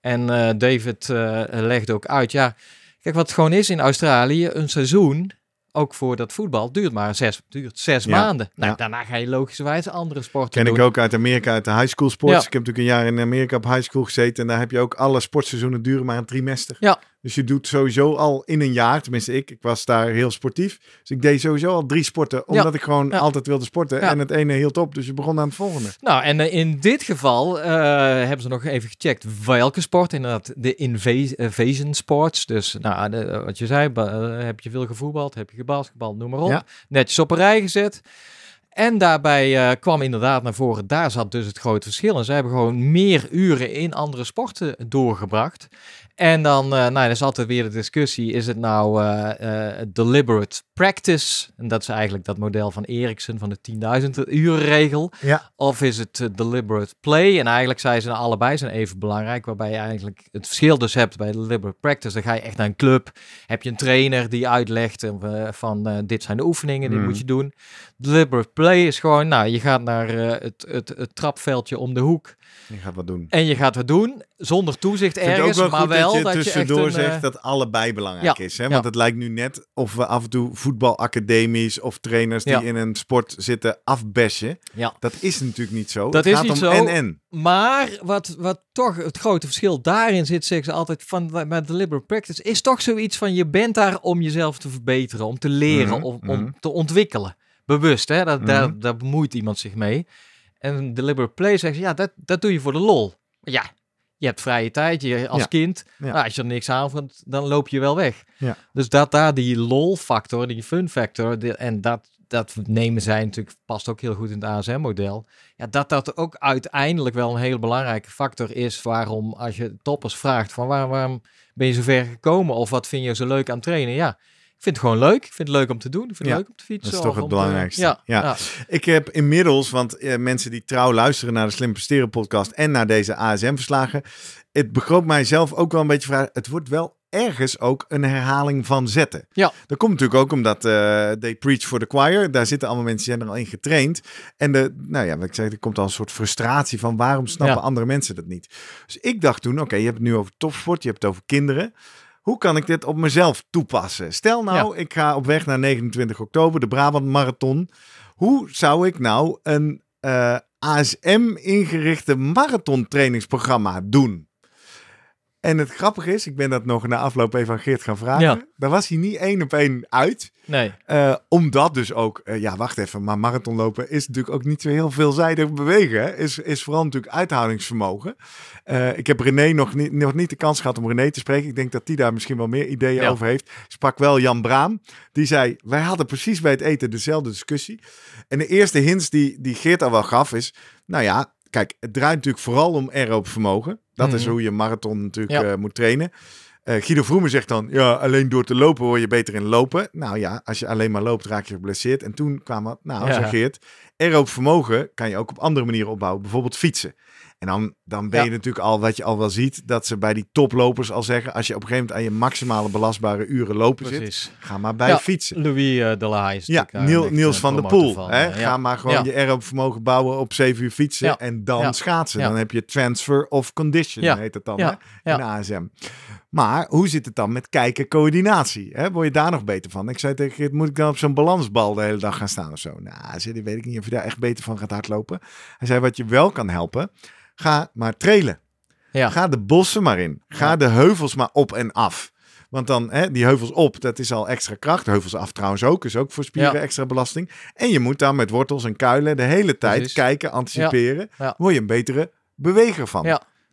Speaker 3: En eh, David eh, legde ook uit, ja, kijk wat het gewoon is in Australië, een seizoen, ook voor dat voetbal, duurt maar zes, duurt zes
Speaker 2: Ja,
Speaker 3: maanden. Nou,
Speaker 2: ja.
Speaker 3: daarna ga je logischerwijs andere sporten
Speaker 2: Ken
Speaker 3: doen.
Speaker 2: ik ook uit Amerika, uit de high school sports.
Speaker 3: Ja.
Speaker 2: Ik heb natuurlijk een jaar in Amerika op high school gezeten. En daar heb je ook alle sportseizoenen duren maar een trimester.
Speaker 3: Ja.
Speaker 2: Dus je doet sowieso al in een jaar, tenminste ik, ik was daar heel sportief. Dus ik deed sowieso al drie sporten, omdat ik gewoon
Speaker 3: Ja.
Speaker 2: altijd wilde sporten.
Speaker 3: Ja.
Speaker 2: En het ene hield op, dus je begon aan het volgende.
Speaker 3: Nou, en eh, in dit geval eh, hebben ze nog even gecheckt welke sport. Inderdaad, de inva- invasion sports. Dus nou, de- wat je zei, eh, heb je veel gevoetbald, heb je gebasketbald, noem maar op.
Speaker 2: Ja.
Speaker 3: Netjes op een rij gezet. En daarbij eh, kwam inderdaad naar voren, daar zat dus het grote verschil. En ze hebben gewoon meer uren in andere sporten doorgebracht. En dan, eh, nou, dan is altijd weer de discussie, is het nou eh, eh, deliberate practice? En dat is eigenlijk dat model van Eriksen van de 10.000 uren regel.
Speaker 2: Ja.
Speaker 3: Of is het deliberate play? En eigenlijk zijn ze allebei zijn even belangrijk. Waarbij je eigenlijk het verschil dus hebt bij deliberate practice. Dan ga je echt naar een club. Heb je een trainer die uitlegt van dit zijn de oefeningen, dit
Speaker 2: Mhm.
Speaker 3: moet je doen. Deliberate play is gewoon, nou, je gaat naar het, het, het trapveldje om de hoek.
Speaker 2: Je gaat wat doen.
Speaker 3: En je gaat wat doen zonder toezicht ergens.
Speaker 2: wel
Speaker 3: maar
Speaker 2: goed
Speaker 3: wel
Speaker 2: dat je
Speaker 3: dat je
Speaker 2: tussendoor
Speaker 3: een,
Speaker 2: zegt
Speaker 3: eh,
Speaker 2: dat allebei belangrijk
Speaker 3: ja,
Speaker 2: is. Hè?
Speaker 3: ja.
Speaker 2: Want het lijkt nu net of we af en toe voetbalacademies of trainers die
Speaker 3: Ja.
Speaker 2: in een sport zitten afbashen.
Speaker 3: Ja.
Speaker 2: Dat is natuurlijk niet zo.
Speaker 3: Dat
Speaker 2: het
Speaker 3: is
Speaker 2: gaat
Speaker 3: niet
Speaker 2: om
Speaker 3: zo.
Speaker 2: en en.
Speaker 3: Maar wat, wat toch het grote verschil daarin zit, zeggen ze altijd van met deliberate practice, is toch zoiets van je bent daar om jezelf te verbeteren, om te leren,
Speaker 2: Mhm,
Speaker 3: om,
Speaker 2: mhm.
Speaker 3: te ontwikkelen. Bewust, hè? Dat,
Speaker 2: Mhm.
Speaker 3: daar, daar bemoeit iemand zich mee. En deliberate play zegt ze, ja, dat, dat doe je voor de lol. Maar ja, je hebt vrije tijd, je als
Speaker 2: Ja.
Speaker 3: kind.
Speaker 2: Ja.
Speaker 3: Nou, als je er niks aan vindt, dan loop je wel weg.
Speaker 2: Ja.
Speaker 3: Dus dat daar die lol-factor, die fun-factor, die- en dat, dat nemen zij natuurlijk, past ook heel goed in het ASM-model. Ja, dat dat ook uiteindelijk wel een hele belangrijke factor is waarom als je toppers vraagt van waar, waarom ben je zo ver gekomen of wat vind je zo leuk aan trainen? Ja, ik vind het gewoon leuk. Ik vind het leuk om te doen. Ik vind het
Speaker 2: Ja,
Speaker 3: leuk om te fietsen.
Speaker 2: dat is toch het
Speaker 3: te-
Speaker 2: belangrijkste.
Speaker 3: ja,
Speaker 2: Ja.
Speaker 3: ja.
Speaker 2: Ik heb inmiddels, want eh, mensen die trouw luisteren naar de Slim Presteren podcast en naar deze ASM-verslagen, het begroot mijzelf ook wel een beetje vragen. Het wordt wel ergens ook een herhaling van zetten.
Speaker 3: Ja.
Speaker 2: Dat komt natuurlijk ook omdat eh they preach for the choir. Daar zitten allemaal mensen die zijn er al in getraind. En de, nou ja, wat ik zeg, er komt al een soort frustratie van waarom snappen
Speaker 3: Ja.
Speaker 2: andere mensen dat niet. Dus ik dacht toen, oké, je hebt het nu over topsport, je hebt het over kinderen. Hoe kan ik dit op mezelf toepassen? Stel nou, ik ga op weg naar 29 oktober, de Brabant Marathon. Hoe zou ik nou een eh, ASM ingerichte marathon trainingsprogramma doen? En het grappige is, ik ben dat nog na afloop even aan Geert gaan vragen.
Speaker 3: Ja.
Speaker 2: Daar was hij niet één op één uit.
Speaker 3: Nee.
Speaker 2: Eh, omdat dus ook, eh, ja wacht even, maar marathonlopen is natuurlijk ook niet zo heel veelzijdig bewegen. Hè? Is, is vooral natuurlijk uithoudingsvermogen. Eh, ik heb René nog niet, nog niet de kans gehad om René te spreken. Ik denk dat die daar misschien wel meer ideeën
Speaker 3: Ja.
Speaker 2: over heeft. Sprak wel Jan Braam. Die zei, wij hadden precies bij het eten dezelfde discussie. En de eerste hints die, die Geert al wel gaf is, nou ja, kijk, het draait natuurlijk vooral om aerobe vermogen. Dat is
Speaker 3: Mhm.
Speaker 2: hoe je marathon natuurlijk
Speaker 3: Ja.
Speaker 2: eh, moet trainen. Eh, Guido Vroemen zegt dan, ja, alleen door te lopen word je beter in lopen. Nou ja, als je alleen maar loopt, raak je geblesseerd. En toen kwam wat, nou,
Speaker 3: Ja.
Speaker 2: Geert, vermogen kan je ook op andere manieren opbouwen. Bijvoorbeeld fietsen. En dan, dan ben je natuurlijk al, wat je al wel ziet, dat ze bij die toplopers al zeggen, als je op een gegeven moment aan je maximale belastbare uren lopen zit, ga maar bij fietsen.
Speaker 3: Louis uh, de La is
Speaker 2: Ja, Niel, Niels van der Poel. hè? Ga maar gewoon je aerobe bouwen op 7 uur fietsen en dan schaatsen. Dan heb je transfer of condition, heet het dan, hè? in ASM. Maar hoe zit het dan met kijken coördinatie? Hè? Word je daar nog beter van? Ik zei tegen Geert, moet ik dan op zo'n balansbal de hele dag gaan staan of zo? Nou, zei, weet ik niet of je daar echt beter van gaat hardlopen. Hij zei, wat je wel kan helpen, ga maar trailen. Ja. Ga de bossen maar in. Ga de heuvels maar op en af. Want dan, hè, die heuvels op, dat is al extra kracht. heuvels af trouwens ook, is ook voor spieren extra belasting. En je moet daar met wortels en kuilen de hele tijd kijken, anticiperen. Ja. Word je een betere beweger van.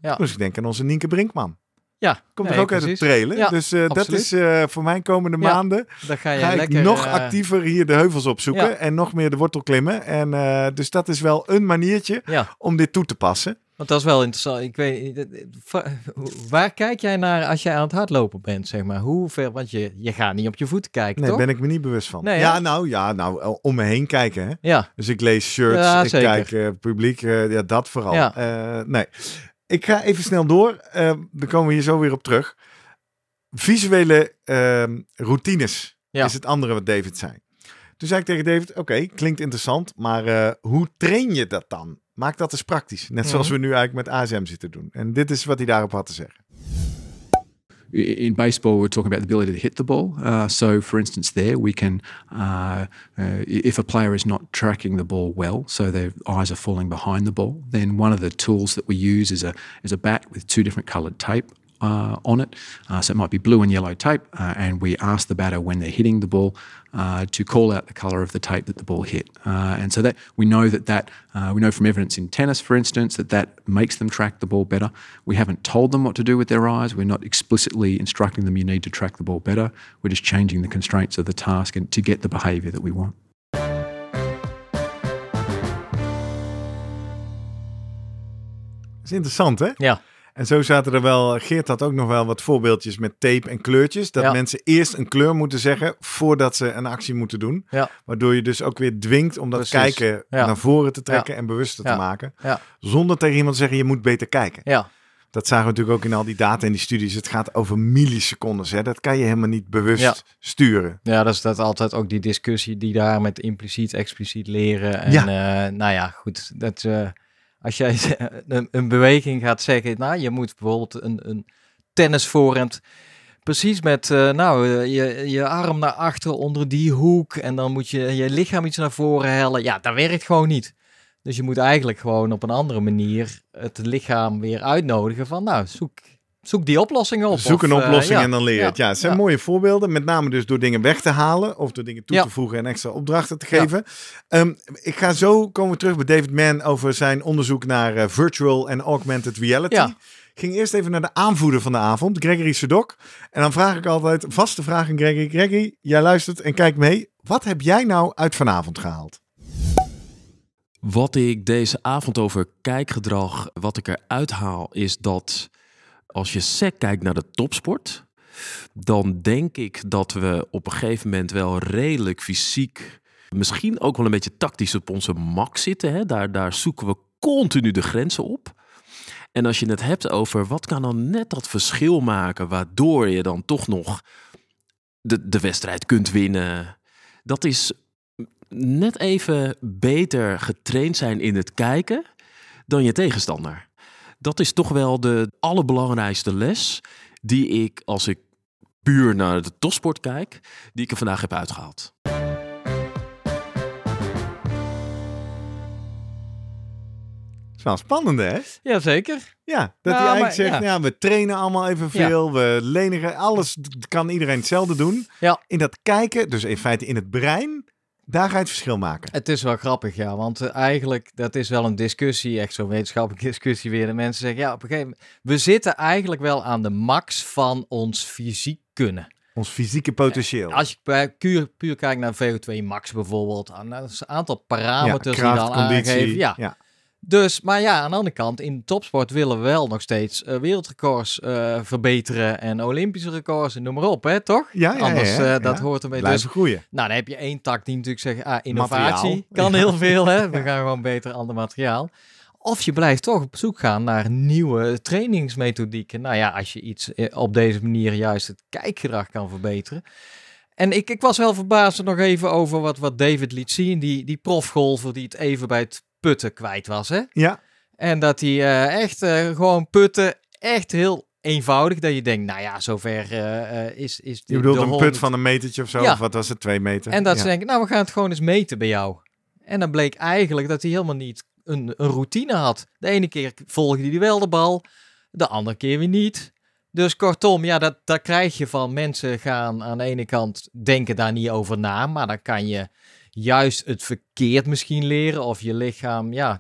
Speaker 2: Ja. Dus ik denk aan onze Nienke Brinkman.
Speaker 3: Ja,
Speaker 2: komt er ook uit het trailen. Ja, dus uh, dat is uh, voor mijn komende ja, maanden. Dan ga, je ga lekker, ik nog uh, actiever hier de heuvels opzoeken ja. en nog meer de wortel klimmen. En dus dat is wel een maniertje om dit toe te passen.
Speaker 3: Want dat is wel interessant. Ik weet, waar kijk jij naar als jij aan het hardlopen bent, zeg maar? Hoeveel, want je, je gaat niet op je voeten kijken,
Speaker 2: Nee,
Speaker 3: toch?
Speaker 2: ben ik me niet bewust van. Nee, ja, nou, ja, nou, om me heen kijken, hè? Ja. Dus ik lees shirts, ik kijk publiek, ja, dat vooral. Ja. nee. Ik ga even snel door. Uh, dan komen we hier zo weer op terug. Visuele uh, routines is het andere wat David zei. Toen zei ik tegen David, oké, klinkt interessant, maar hoe train je dat dan? Maak dat eens praktisch. Net zoals mhm. we nu eigenlijk met ASM zitten doen. En dit is wat hij daarop had te zeggen.
Speaker 5: in baseball, we're talking about the ability to hit the ball. Uh, so, for instance, there we can, uh, uh, if a player is not tracking the ball well, so their eyes are falling behind the ball, then one of the tools that we use is a is a bat with two different coloured tape uh, on it. Uh, so it might be blue and yellow tape, uh, and we ask the batter when they're hitting the ball uh, to call out the colour of the tape that the ball hit. Uh, and so that we know that that uh, we know from evidence in tennis, for instance, that that makes them track the ball better. We haven't told them what to do with their eyes. We're not explicitly instructing them you need to track the ball better. We're just changing the constraints of the task and to get the behaviour that we want.
Speaker 2: Dat is interessant, hè?
Speaker 3: Ja.
Speaker 2: En zo zaten er wel, Geert had ook nog wel wat voorbeeldjes met tape en kleurtjes. Dat mensen eerst een kleur moeten zeggen voordat ze een actie moeten doen. Ja. Waardoor je dus ook weer dwingt om dat kijken naar voren te trekken en bewuster te maken. Zonder tegen iemand te zeggen, je moet beter kijken.
Speaker 3: Ja.
Speaker 2: Dat zagen we natuurlijk ook in al die data en die studies. Het gaat over millisecondes. Hè? Dat kan je helemaal niet bewust sturen.
Speaker 3: Ja, dat is dat altijd ook die discussie die daar met impliciet, expliciet leren. En ja. Uh, nou ja, goed. Dat, uh, als jij een, een, beweging gaat zeggen, nou, je moet bijvoorbeeld een, een precies met, uh, nou, eh, je, je arm naar achter onder die hoek en dan moet je je lichaam iets naar voren hellen. Ja, dat werkt gewoon niet. Dus je moet eigenlijk gewoon op een andere manier het lichaam weer uitnodigen van, nou, zoek Zoek die oplossingen op.
Speaker 2: Zoek een eh, oplossing en dan leer je het. Ja, het zijn mooie voorbeelden. Met name dus door dingen weg te halen. Of door dingen toe te voegen en extra opdrachten te geven. Ehm, ik ga zo komen terug bij David Mann over zijn onderzoek naar uh, virtual en augmented reality. Ik ging eerst even naar de aanvoerder van de avond, Gregory Sedok. En dan vraag ik altijd vaste vraag aan Gregory. Gregory, jij luistert en kijkt mee. Wat heb jij nou uit vanavond gehaald?
Speaker 1: Wat ik deze avond over kijkgedrag, wat ik eruit haal, is dat als je sec kijkt naar de topsport, dan denk ik dat we op een gegeven moment wel redelijk fysiek, misschien ook wel een beetje tactisch op onze max zitten. Hè? Daar, daar zoeken we continu de grenzen op. En als je het hebt over wat kan dan net dat verschil maken, waardoor je dan toch nog de, de wedstrijd kunt winnen, dat is net even beter getraind zijn in het kijken dan je tegenstander dat is toch wel de allerbelangrijkste les die ik, als ik puur naar de topsport kijk, die ik er vandaag heb uitgehaald.
Speaker 2: wel spannend, hè?
Speaker 3: Jazeker.
Speaker 2: Ja, dat hij eigenlijk zegt, ja. we trainen allemaal evenveel, we lenigen, alles kan iedereen hetzelfde doen. Ja. In dat kijken, dus in feite in het brein, daar ga je het verschil maken.
Speaker 3: Het is wel grappig, ja. Want uh, eigenlijk, dat is wel een discussie, echt zo'n wetenschappelijke discussie weer. De mensen zeggen, ja, op een gegeven moment... We zitten eigenlijk wel aan de max van ons fysiek kunnen.
Speaker 2: Ons fysieke potentieel.
Speaker 3: Als je puur, puur kijkt naar VO2 max bijvoorbeeld, aan een aantal parameters ja, die dan aangeven. Ja, ja. Dus, maar ja, aan de andere kant, in topsport willen we wel nog steeds uh, wereldrecords uh, verbeteren en Olympische records en noem maar op, hè, toch?
Speaker 2: Ja, ja
Speaker 3: Anders,
Speaker 2: ja,
Speaker 3: uh, dat hoort ermee.
Speaker 2: Blijven dus, groeien.
Speaker 3: Nou, dan heb je één tak die natuurlijk zegt, ah, innovatie materiaal. kan heel veel, hè. We gaan gewoon beter ander materiaal. Of je blijft toch op zoek gaan naar nieuwe trainingsmethodieken. Nou ja, als je iets eh, op deze manier juist het kijkgedrag kan verbeteren. En ik, ik was wel verbaasd nog even over wat, wat David liet zien. Die, die profgolfer die het even bij het putten kwijt was. Hè?
Speaker 2: Ja.
Speaker 3: En dat hij uh, echt uh, gewoon putten echt heel eenvoudig. Dat je denkt, nou ja, zover uh, is, is
Speaker 2: Je bedoelt een put van een metertje of zo? Ja. Of wat was het, twee meter?
Speaker 3: En dat
Speaker 2: ja.
Speaker 3: ze denken, nou we gaan het gewoon eens meten bij jou. En dan bleek eigenlijk dat hij helemaal niet een, een routine had. De ene keer volgde hij wel de bal, de andere keer weer niet. Dus kortom, ja, dat, dat krijg je van mensen gaan aan de ene kant denken daar niet over na, maar dan kan je juist het verkeerd misschien leren of je lichaam, ja,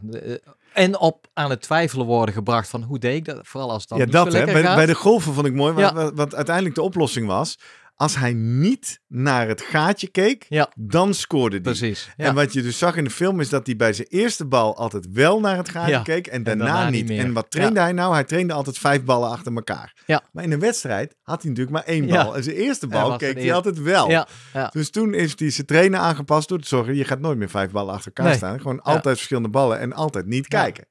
Speaker 3: en op aan het twijfelen worden gebracht van hoe deed ik dat, vooral als dan
Speaker 2: ja,
Speaker 3: niet
Speaker 2: dat, hè, bij, de golven vond ik mooi,
Speaker 3: Ja.
Speaker 2: wat uiteindelijk de oplossing was. Als hij niet naar het gaatje keek,
Speaker 3: Ja.
Speaker 2: dan scoorde hij.
Speaker 3: Precies. Ja.
Speaker 2: En wat je dus zag in de film is dat hij bij zijn eerste bal altijd wel naar het gaatje
Speaker 3: Ja.
Speaker 2: keek en
Speaker 3: En
Speaker 2: daarna,
Speaker 3: daarna
Speaker 2: niet.
Speaker 3: meer.
Speaker 2: En wat trainde hij nou? Hij trainde altijd vijf ballen achter elkaar.
Speaker 3: Ja.
Speaker 2: Maar in een wedstrijd had hij natuurlijk maar één bal. En zijn eerste bal keek hij altijd wel. Dus toen is hij zijn trainer aangepast door te zorgen, je gaat nooit meer vijf ballen achter elkaar
Speaker 3: Nee.
Speaker 2: staan. Gewoon altijd verschillende ballen en altijd niet
Speaker 3: Ja.
Speaker 2: kijken.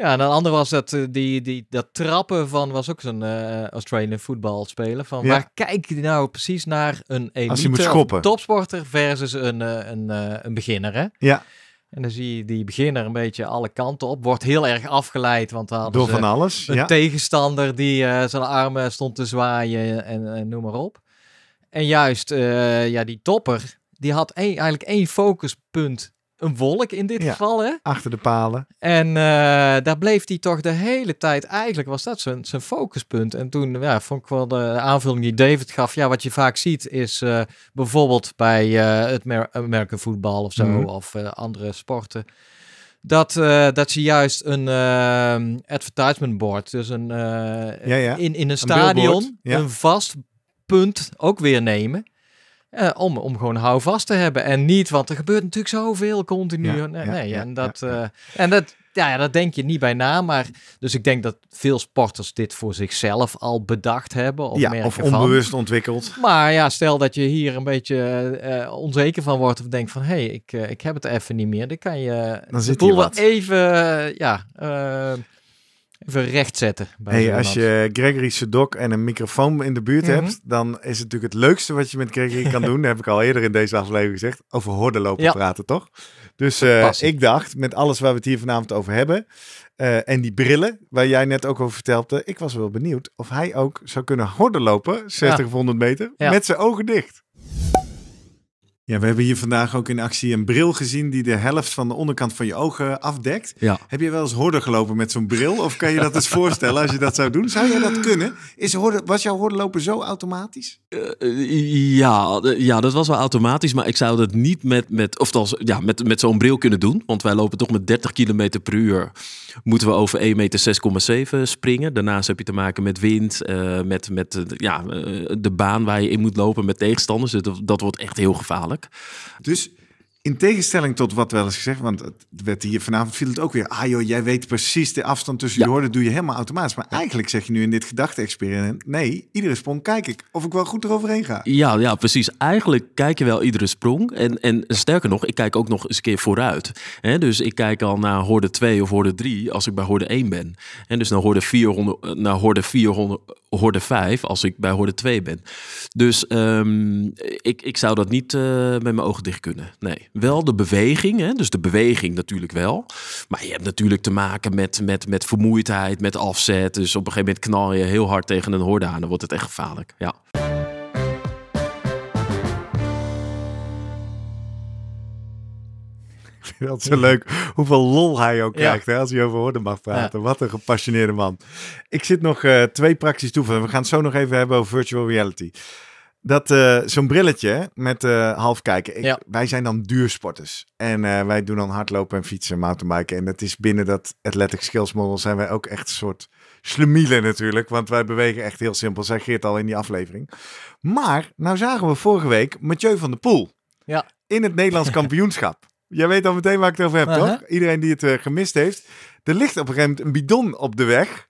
Speaker 3: Ja, en een ander was dat, eh, die, die, dat trappen van, was ook zo'n eh Australian voetbalspeler. Van
Speaker 2: Ja.
Speaker 3: waar kijk je nou precies naar een elite
Speaker 2: moet
Speaker 3: of
Speaker 2: schoppen.
Speaker 3: topsporter versus een, eh, een, eh, een beginner, hè?
Speaker 2: Ja,
Speaker 3: En dan zie je die beginner een beetje alle kanten op. Wordt heel erg afgeleid, want dan
Speaker 2: door van alles.
Speaker 3: een
Speaker 2: Ja.
Speaker 3: tegenstander die zijn armen stond te zwaaien en, en noem maar op. En juist, ja, die topper, die had één, eigenlijk één focuspunt. Een wolk in dit
Speaker 2: Ja.
Speaker 3: geval, hè?
Speaker 2: Achter de palen.
Speaker 3: En eh, daar bleef hij toch de hele tijd, eigenlijk was dat zijn, zijn focuspunt. En toen ja, vond ik wel de aanvulling die David gaf. Ja, wat je vaak ziet is eh, bijvoorbeeld bij eh, het Mer American voetbal of zo,
Speaker 2: Mhm.
Speaker 3: of andere sporten. Dat, dat ze juist een advertisement board, dus een,
Speaker 2: Ja, ja.
Speaker 3: In, in een
Speaker 2: billboard,
Speaker 3: stadion,
Speaker 2: ja.
Speaker 3: een vast punt ook weer nemen. Eh, om, om gewoon houvast te hebben. En niet, want er gebeurt natuurlijk zoveel continu.
Speaker 2: Ja,
Speaker 3: nee,
Speaker 2: ja,
Speaker 3: nee,
Speaker 2: ja,
Speaker 3: en dat, eh, en dat, ja, ja, dat denk je niet bij na. Maar dus ik denk dat veel sporters dit voor zichzelf al bedacht hebben. Of
Speaker 2: ja, of
Speaker 3: van.
Speaker 2: onbewust ontwikkeld.
Speaker 3: Maar ja, stel dat je hier een beetje eh, onzeker van wordt. Of denkt van, hé, hey, ik, ik heb het even niet meer. Dan kan je
Speaker 2: Dan
Speaker 3: de
Speaker 2: zit
Speaker 3: boel
Speaker 2: hier
Speaker 3: wel
Speaker 2: wat.
Speaker 3: even, ja, even rechtzetten. Bij
Speaker 2: Hey, als je Gregory Sedok en een microfoon in de buurt
Speaker 3: Mhm.
Speaker 2: hebt, dan is het natuurlijk het leukste wat je met Gregory kan doen. Dat heb ik al eerder in deze aflevering gezegd. Over hordenlopen
Speaker 3: Ja.
Speaker 2: praten, toch? Dus eh, ik dacht, met alles waar we het hier vanavond over hebben. eh, en die brillen, waar jij net ook over vertelde. Ik was wel benieuwd of hij ook zou kunnen hordenlopen, 60 of 100 meter,
Speaker 3: Ja.
Speaker 2: met zijn ogen dicht. Ja, we hebben hier vandaag ook in actie een bril gezien die de helft van de onderkant van je ogen afdekt.
Speaker 1: Ja.
Speaker 2: Heb je wel eens horden gelopen met zo'n bril? Of kan je dat eens voorstellen als je dat zou doen? Zou jij dat kunnen? Is horde, was jouw hordenlopen zo automatisch?
Speaker 1: Eh, ja, ja, dat was wel automatisch, maar ik zou dat niet met, met, of als, ja, met, met zo'n bril kunnen doen. Want wij lopen toch met 30 km per uur. Moeten we over 1 meter 6,7 springen. Daarnaast heb je te maken met wind, eh, met, met eh, ja, de baan waar je in moet lopen met tegenstanders. Dus Dat, dat wordt echt heel gevaarlijk.
Speaker 2: Dus in tegenstelling tot wat wel eens gezegd, want het werd hier vanavond viel het ook weer. Ah joh, jij weet precies de afstand tussen
Speaker 1: Ja.
Speaker 2: je horden, doe je helemaal automatisch. Maar eigenlijk zeg je nu in dit gedachte-experiment, nee, iedere sprong kijk ik of ik wel goed eroverheen ga.
Speaker 1: Ja, ja, precies. Eigenlijk kijk je wel iedere sprong. En, en sterker nog, ik kijk ook nog eens een keer vooruit. Dus ik kijk al naar horde 2 of horde 3 als ik bij horde 1 ben. En dus naar horde 400, naar horde 400, horde 5 als ik bij horde 2 ben. Dus ehm, ik, ik zou dat niet eh, met mijn ogen dicht kunnen. Nee. Wel de beweging, hè? dus de beweging natuurlijk wel. Maar je hebt natuurlijk te maken met, met, met vermoeidheid, met afzet. Dus op een gegeven moment knal je heel hard tegen een horde aan. Dan wordt het echt gevaarlijk. Ja.
Speaker 2: Vind dat zo leuk hoeveel lol hij ook krijgt hè, als hij over horden mag praten. Wat een gepassioneerde man. Ik zit nog eh, twee praktische toevoegingen. We gaan het zo nog even hebben over virtual reality. Dat eh, zo'n brilletje met eh half kijken. Ik,
Speaker 3: Ja.
Speaker 2: Wij zijn dan duursporters. En wij doen dan hardlopen en fietsen en mountainbiken. En dat is binnen dat athletic skills model zijn wij ook echt een soort slemielen natuurlijk. Want wij bewegen echt heel simpel. Zei Geert al in die aflevering. Maar nou zagen we vorige week Mathieu van der Poel.
Speaker 3: Ja.
Speaker 2: In het Nederlands kampioenschap. Jij weet al meteen waar ik het over heb, toch? Iedereen die het eh, gemist heeft. Er ligt op een gegeven moment een bidon op de weg.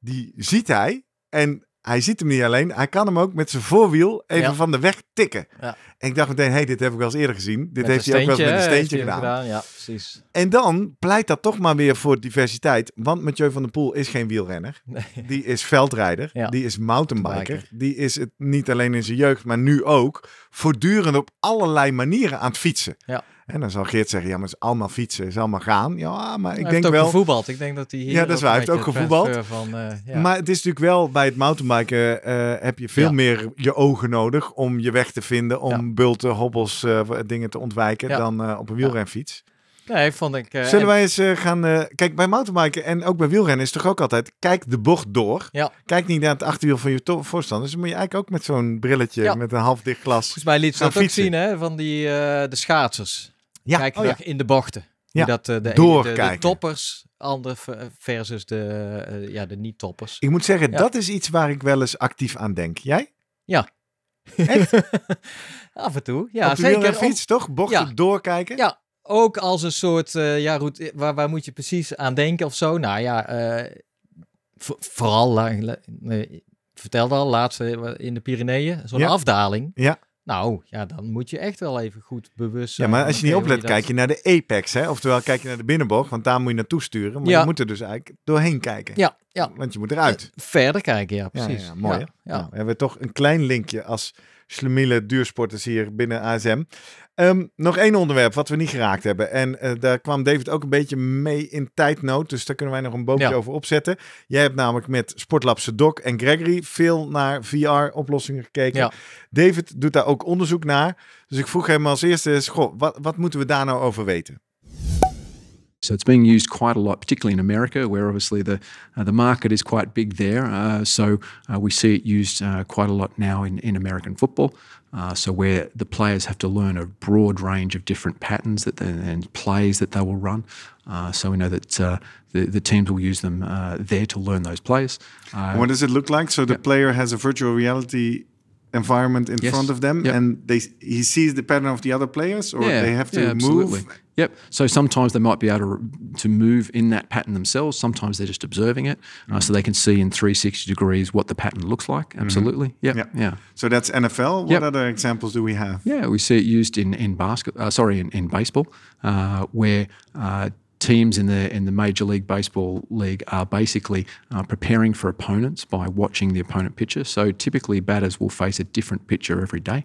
Speaker 2: Die ziet hij. En hij ziet hem niet alleen. Hij kan hem ook met zijn voorwiel even
Speaker 3: Ja.
Speaker 2: van de weg tikken. Ja. En ik dacht meteen, hey, dit heb ik wel eens eerder gezien. Dit heeft hij ook wel eens met een steentje gedaan. gedaan.
Speaker 3: Ja, precies.
Speaker 2: En dan pleit dat toch maar weer voor diversiteit. Want Mathieu van der Poel is geen wielrenner. Nee. Die is veldrijder. Ja. Die is mountainbiker. Die is het niet alleen in zijn jeugd, maar nu ook voortdurend op allerlei manieren aan het fietsen. Ja. En dan zal Geert zeggen, ja, maar het is allemaal fietsen, is allemaal gaan. Ja, maar ik
Speaker 3: hij
Speaker 2: denk
Speaker 3: heeft
Speaker 2: wel...
Speaker 3: gevoetbald. Ik denk dat hij hier
Speaker 2: Ja, dat is waar. Hij heeft ook gevoetbald. Van, uh, ja. Maar het is natuurlijk wel, bij het mountainbiken uh, heb je veel meer je ogen nodig om je weg te vinden, om bulten, hobbels, uh, dingen te ontwijken dan op een wielrenfiets.
Speaker 3: Nee, vond ik.
Speaker 2: Zullen wij eens gaan. Kijk, bij mountainbiken en ook bij wielrennen is toch ook altijd. Kijk de bocht door. Kijk niet naar het achterwiel van je voorstander. Dus dan moet je eigenlijk ook met zo'n brilletje met een half dicht glas.
Speaker 3: Volgens mij liet ze dat ook zien, hè? Van die de schaatsers. Ja. Kijk oh, in de bochten. Ja. Dat, de, de, de, toppers ander versus de, ja, de niet-toppers.
Speaker 2: Ik moet zeggen, dat is iets waar ik wel eens actief aan denk. Jij?
Speaker 3: Ja.
Speaker 2: Echt?
Speaker 3: Af en toe. Ja,
Speaker 2: Op zeker. fiets, toch? Bochten doorkijken?
Speaker 3: Ja, ook als een soort, uh, ja, route, waar, waar moet je precies aan denken of zo? Nou ja, uh, vooral, nee, vertelde al, laatste in de Pyreneeën, zo'n afdaling. Ja. Nou, ja, dan moet je echt wel even goed bewust zijn.
Speaker 2: Ja, maar als je niet oplet, kijk je naar de apex, hè? Oftewel, kijk je naar de binnenbocht, want daar moet je naartoe sturen. Maar je moet er dus eigenlijk doorheen kijken. Ja, ja. Want je moet eruit.
Speaker 3: verder kijken, ja, precies.
Speaker 2: Ja, mooi, ja, Nou, we hebben toch een klein linkje als slemiele duursporters hier binnen ASM. Um, nog één onderwerp wat we niet geraakt hebben. En uh, daar kwam David ook een beetje mee in tijdnood. Dus daar kunnen wij nog een boompje over opzetten. Jij hebt namelijk met Sportlab Doc en Gregory veel naar VR-oplossingen gekeken. Ja. David doet daar ook onderzoek naar. Dus ik vroeg hem als eerste: goh, wat, wat moeten we daar nou over weten?
Speaker 5: So it's being used quite a lot, particularly in America, where obviously the uh, the market is quite big there. Uh, so uh, we see it used uh, quite a lot now in, in American football. Uh, so where the players have to learn a broad range of different patterns that they, and plays that they will run. Uh, so we know that the, the teams will use them there to learn those plays.
Speaker 2: what does it look like? So the player has a virtual reality environment in yes. front of them yep. and they he sees the pattern of the other players or yeah, they have to yeah, move
Speaker 5: Yep. So sometimes they might be able to, to move in that pattern themselves. Sometimes they're just observing it, mm-hmm. uh, so they can see in 360 degrees what the pattern looks like. Mm-hmm. Absolutely. Mm-hmm. Yep.
Speaker 2: yep.
Speaker 5: Yeah.
Speaker 2: So that's NFL. What yep. other examples do we have?
Speaker 5: Yeah, we see it used in in basket. Uh, sorry, in, in baseball, uh, where uh, teams in the in the Major League Baseball league are basically uh, preparing for opponents by watching the opponent pitcher. So typically, batters will face a different pitcher every day.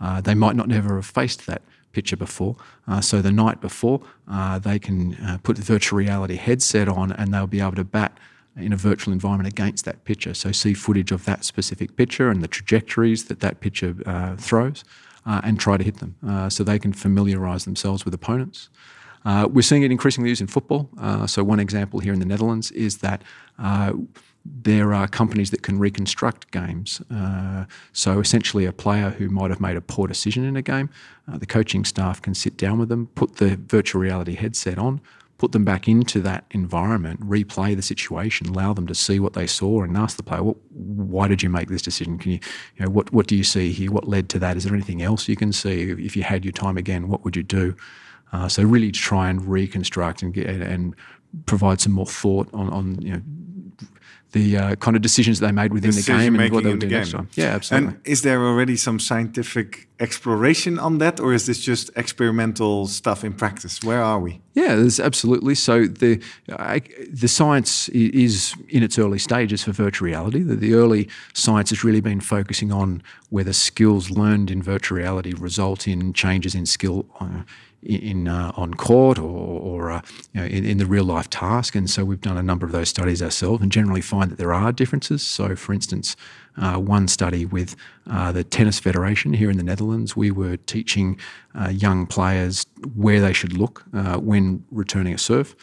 Speaker 5: Uh, they might not never have faced that picture before. Uh, so the night before, uh, they can uh, put the virtual reality headset on and they'll be able to bat in a virtual environment against that pitcher. So see footage of that specific pitcher and the trajectories that that pitcher uh, throws and try to hit them. So they can familiarise themselves with opponents. We're seeing it increasingly used in football. so one example here in the Netherlands is that there are companies that can reconstruct games. Uh, so essentially, a player who might have made a poor decision in a game, uh, the coaching staff can sit down with them, put the virtual reality headset on, put them back into that environment, replay the situation, allow them to see what they saw, and ask the player, "Why did you make this decision? Can you, you know, what what do you see here? What led to that? Is there anything else you can see? If you had your time again, what would you do?" Uh, so really try and reconstruct and get and provide some more thought on, on you know the uh, kind of decisions they made within the game and what they would do next time. Yeah, absolutely.
Speaker 2: And is there already some scientific exploration on that, or is this just experimental stuff in practice? Where are we?
Speaker 5: Yeah, there's absolutely. So the uh, the science is in its early stages for virtual reality. The, the, early science has really been focusing on whether skills learned in virtual reality result in changes in skill. Uh, in uh, on court or, or uh, you know, in, in, the real life task. And so we've done a number of those studies ourselves and generally find that there are differences. So, for instance, uh, one study with uh, the Tennis Federation here in the Netherlands, we were teaching uh, young players where they should look uh, when returning a serve.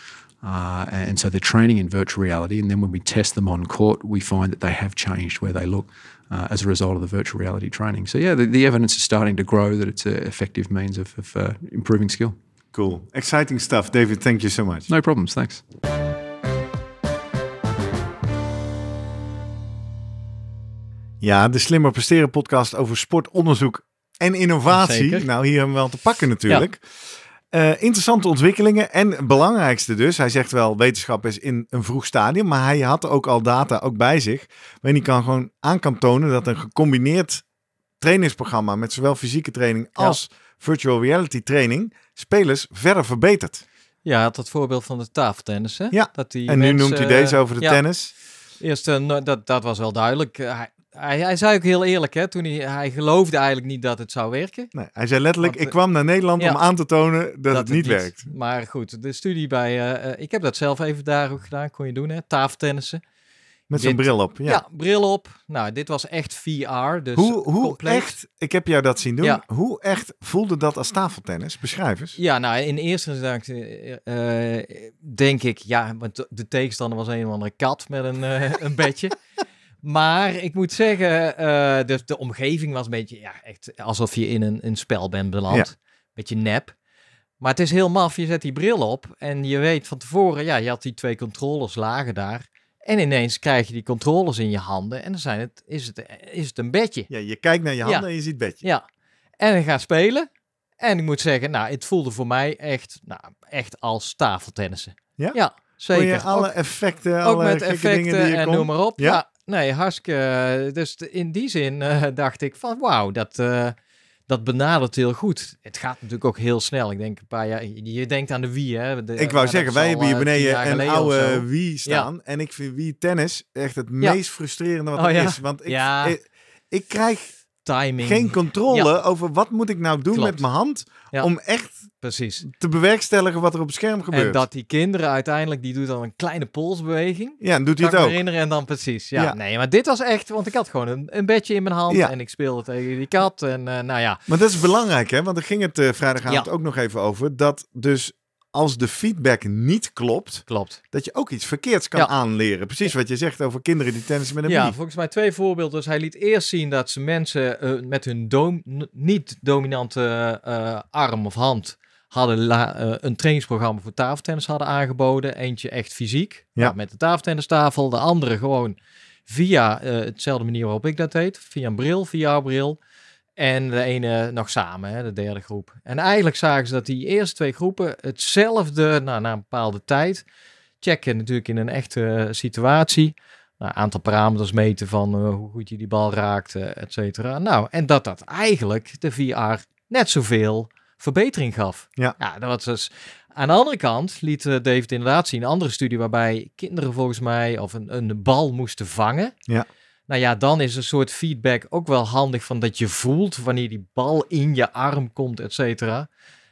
Speaker 5: And so they're training in virtual reality. And then when we test them on court, we find that they have changed where they look uh, as a result of the virtual reality training. So, yeah, the, the, evidence is starting to grow that it's an effective means of, of uh, improving skill.
Speaker 2: Cool. Exciting stuff. David, thank you so much.
Speaker 5: No problems. Thanks.
Speaker 2: Ja, de Slimmer Presteren podcast over sportonderzoek en innovatie. Zeker. Nou, hier hebben we wel te pakken natuurlijk. Ja. Uh, interessante ontwikkelingen en het belangrijkste dus, hij zegt wel wetenschap is in een vroeg stadium, maar hij had ook al data ook bij zich, waarin hij kan gewoon aan kan tonen dat een gecombineerd trainingsprogramma met zowel fysieke training als virtual reality training spelers verder verbeterd.
Speaker 3: Ja, had het voorbeeld van de tafeltennis. Hè?
Speaker 2: Ja,
Speaker 3: dat die
Speaker 2: en nu noemt hij deze over de
Speaker 3: ja,
Speaker 2: tennis.
Speaker 3: Eerst, uh, dat, dat was wel duidelijk. Hij, hij, hij, zei ook heel eerlijk, hè, toen hij, hij geloofde eigenlijk niet dat het zou werken.
Speaker 2: Nee, hij zei letterlijk, Want, ik kwam naar Nederland ja, om aan te tonen dat, dat het, niet, het niet werkt.
Speaker 3: Maar goed, de studie bij, uh, ik heb dat zelf even daar ook gedaan, kon je doen, hè, tafeltennissen.
Speaker 2: Met zo'n bril op. Ja.
Speaker 3: ja. bril op. Nou, dit was echt VR. Dus
Speaker 2: hoe hoe
Speaker 3: compleet.
Speaker 2: echt, ik heb jou dat zien doen, ja. hoe echt voelde dat als tafeltennis? Beschrijf eens.
Speaker 3: Ja, nou, in eerste instantie uh, denk ik, ja, want de tegenstander was een of andere kat met een, uh, een bedje. Maar ik moet zeggen, uh, de, de omgeving was een beetje, ja, echt alsof je in een, een spel bent beland. Ja. Beetje nep. Maar het is heel maf, je zet die bril op en je weet van tevoren, ja, je had die twee controllers lagen daar. En ineens krijg je die controllers in je handen en dan zijn het, is, het, is het een bedje.
Speaker 2: Ja, je kijkt naar je handen ja. en je ziet bedje.
Speaker 3: Ja, en dan gaat spelen. En ik moet zeggen, nou, het voelde voor mij echt, nou, echt als tafeltennissen.
Speaker 2: Ja?
Speaker 3: Ja, zeker.
Speaker 2: je alle
Speaker 3: ook,
Speaker 2: effecten,
Speaker 3: ook
Speaker 2: alle
Speaker 3: met effecten
Speaker 2: dingen die je
Speaker 3: en
Speaker 2: kon?
Speaker 3: noem maar op.
Speaker 2: Ja?
Speaker 3: Ja, nee, hartstikke. Dus in die zin uh, dacht ik van, wauw, dat... Uh, dat benadert heel goed. Het gaat natuurlijk ook heel snel. Ik denk een paar jaar. Je denkt aan de Wii, hè? De,
Speaker 2: ik wou zeggen, wij hebben hier beneden een oude Wii staan. Ja. En ik vind Wii tennis echt het ja. meest frustrerende wat
Speaker 3: oh,
Speaker 2: er
Speaker 3: ja.
Speaker 2: is. Want ik, ik, krijg
Speaker 3: timing.
Speaker 2: geen controle over wat moet ik nou doen
Speaker 3: Klopt.
Speaker 2: met mijn hand om echt
Speaker 3: Precies.
Speaker 2: te bewerkstelligen wat er op het scherm gebeurt.
Speaker 3: En dat die kinderen uiteindelijk, die doet dan een kleine polsbeweging.
Speaker 2: Ja, en doet hij het ook.
Speaker 3: herinneren en dan precies. Ja, nee, maar dit was echt, want ik had gewoon een, een bedje in mijn hand en ik speelde tegen die kat en uh, nou ja.
Speaker 2: Maar dat is belangrijk, hè? Want daar ging het uh, vrijdagavond ook nog even over. Dat dus als de feedback niet klopt,
Speaker 3: Klopt.
Speaker 2: dat je ook iets verkeerds kan
Speaker 3: Ja.
Speaker 2: aanleren. Precies wat je zegt over kinderen die tennissen met een
Speaker 3: Ja, volgens mij twee voorbeelden. Dus hij liet eerst zien dat ze mensen eh, met hun dom- niet-dominante eh, arm of hand hadden eh, een trainingsprogramma voor tafeltennis hadden aangeboden. Eentje echt fysiek,
Speaker 2: Ja.
Speaker 3: nou, met de tafeltennistafel. De andere gewoon via hetzelfde manier waarop ik dat deed. Via een bril, via bril. En de ene nog samen, hè, de derde groep. En eigenlijk zagen ze dat die eerste twee groepen hetzelfde, nou, na een bepaalde tijd, checken natuurlijk in een echte eh, situatie. Nou, aantal parameters meten van eh, hoe goed je die bal raakt, et cetera. Nou, en dat dat eigenlijk de VR net zoveel verbetering gaf.
Speaker 2: Ja.
Speaker 3: ja dat was dus... Aan de andere kant liet eh, David inderdaad zien, een andere studie waarbij kinderen volgens mij of een, een bal moesten vangen.
Speaker 2: Ja.
Speaker 3: Nou ja, dan is een soort feedback ook wel handig van dat je voelt wanneer die bal in je arm komt, et cetera.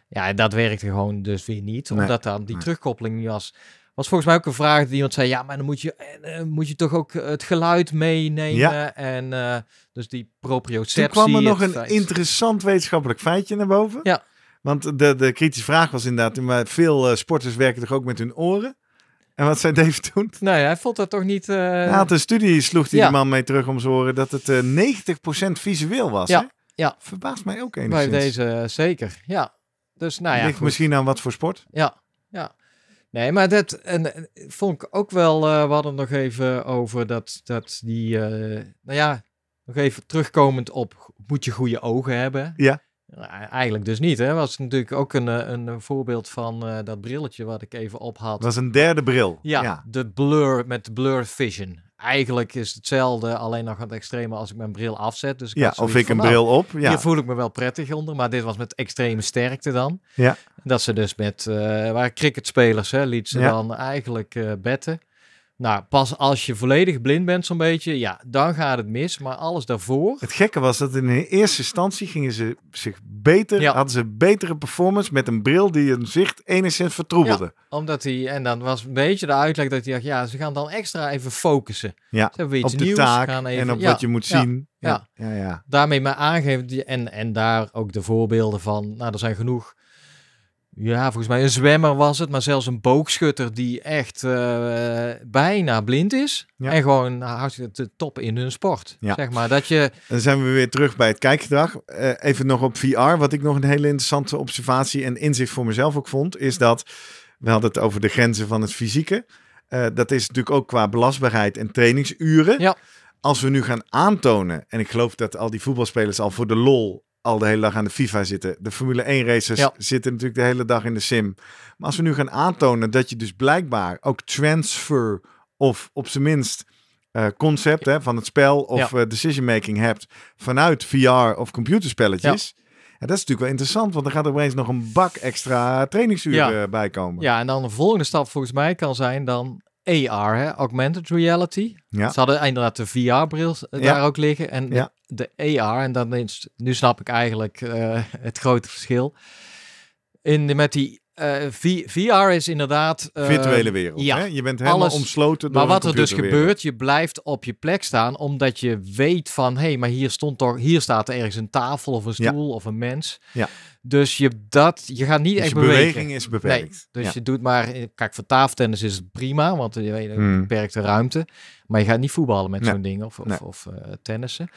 Speaker 3: Ja, dat werkte gewoon dus weer niet,
Speaker 2: Nee.
Speaker 3: omdat dan die
Speaker 2: Nee.
Speaker 3: terugkoppeling niet was. Was volgens mij ook een vraag die iemand zei, ja, maar dan moet je, eh, eh, moet je toch ook het geluid meenemen
Speaker 2: Ja.
Speaker 3: en eh, dus die
Speaker 2: Toen
Speaker 3: proprioceptie.
Speaker 2: kwam er nog een
Speaker 3: feit-
Speaker 2: interessant wetenschappelijk feitje naar boven.
Speaker 3: Ja.
Speaker 2: Want de, de kritische vraag was inderdaad, maar veel eh, sporters werken toch ook met hun oren? En wat zei Dave toen?
Speaker 3: Nee, hij vond dat toch niet...
Speaker 2: Hij had een studie, sloeg hij
Speaker 3: Ja.
Speaker 2: die man mee terug om zijn oren, dat het eh 90% visueel was.
Speaker 3: Ja,
Speaker 2: Hè?
Speaker 3: ja.
Speaker 2: Verbaast mij ook
Speaker 3: bij
Speaker 2: enigszins.
Speaker 3: deze eh, zeker, ja. Dus nou ja,
Speaker 2: Ligt
Speaker 3: goed.
Speaker 2: misschien aan wat voor sport?
Speaker 3: Ja, ja. Nee, maar dat en, eh, vond ik ook wel. we hadden nog even over dat, dat die. nou ja, nog even terugkomend op. Moet je goede ogen hebben?
Speaker 2: Ja.
Speaker 3: Eigenlijk dus niet. Hè? Was natuurlijk ook een, eh, een voorbeeld van eh, dat brilletje wat ik even op had.
Speaker 2: Dat was een derde bril.
Speaker 3: Ja,
Speaker 2: ja.
Speaker 3: de blur met blur vision. Eigenlijk is het hetzelfde, alleen nog het extreme als ik mijn bril afzet. Dus ik
Speaker 2: Ja, of ik
Speaker 3: van,
Speaker 2: een
Speaker 3: nou,
Speaker 2: bril op. Ja.
Speaker 3: hier voel ik me wel prettig onder, maar dit was met extreme sterkte dan.
Speaker 2: Ja.
Speaker 3: Dat ze dus met, eh waren cricketspelers, hè, liet ze
Speaker 2: Ja.
Speaker 3: dan eigenlijk betten. Nou, pas als je volledig blind bent zo'n beetje, ja, dan gaat het mis. Maar alles daarvoor,
Speaker 2: Het gekke was dat in eerste instantie gingen ze zich beter,
Speaker 3: Ja.
Speaker 2: hadden ze betere performance met een bril die hun zicht enigszins vertroebelde.
Speaker 3: omdat hij, en dan was een beetje de uitleg dat hij dacht, ja, ze gaan dan extra even focussen.
Speaker 2: Ja,
Speaker 3: Ze hebben iets
Speaker 2: op de
Speaker 3: nieuws,
Speaker 2: taak
Speaker 3: gaan even,
Speaker 2: en op
Speaker 3: ja,
Speaker 2: wat je moet zien. Ja, ja, ja.
Speaker 3: daarmee maar aangeven. En, en daar ook de voorbeelden van. Nou, er zijn genoeg. Ja, volgens mij een zwemmer was het, maar zelfs een boogschutter die echt eh, bijna blind is.
Speaker 2: Ja.
Speaker 3: En gewoon hartstikke de top in hun sport.
Speaker 2: Ja.
Speaker 3: Zeg maar dat je.
Speaker 2: Dan zijn we weer terug bij het kijkgedrag. Eh, even nog op VR. Wat ik nog een hele interessante observatie en inzicht voor mezelf ook vond, is dat we hadden het over de grenzen van het fysieke. Eh, dat is natuurlijk ook qua belastbaarheid en trainingsuren.
Speaker 3: Ja.
Speaker 2: Als we nu gaan aantonen, en ik geloof dat al die voetbalspelers al voor de lol al de hele dag aan de FIFA zitten. De Formule 1 racers
Speaker 3: Ja.
Speaker 2: zitten natuurlijk de hele dag in de sim. Maar als we nu gaan aantonen dat je dus blijkbaar ook transfer of op zijn minst uh, concept hè, van het spel of ja. decision making hebt vanuit VR of computerspelletjes. Ja. En dat is natuurlijk wel interessant, want er gaat er opeens nog een bak extra trainingsuren ja. bij komen.
Speaker 3: Ja, en dan de volgende stap volgens mij kan zijn dan AR, hè? augmented reality. Ja. Ze hadden inderdaad de VR-bril daar ook liggen en de, de, AR. En dan is, nu snap ik eigenlijk uh, het grote verschil. In, met die uh, VR is inderdaad...
Speaker 2: Uh, Virtuele wereld. Ja, hè? Je bent helemaal alles, omsloten door
Speaker 3: Maar wat er dus gebeurt, je blijft op je plek staan omdat je weet van... hé, hey, maar hier, stond toch, hier staat er ergens een tafel of een stoel of een mens. Ja. Dus je, dat, je gaat niet
Speaker 2: dus
Speaker 3: echt
Speaker 2: je beweging is beperkt.
Speaker 3: Nee, dus je doet maar... Kijk, voor tafeltennis is het prima, want je weet een hmm. beperkte ruimte. Maar je gaat niet voetballen met zo'n ding of, of, nee. of uh, tennissen.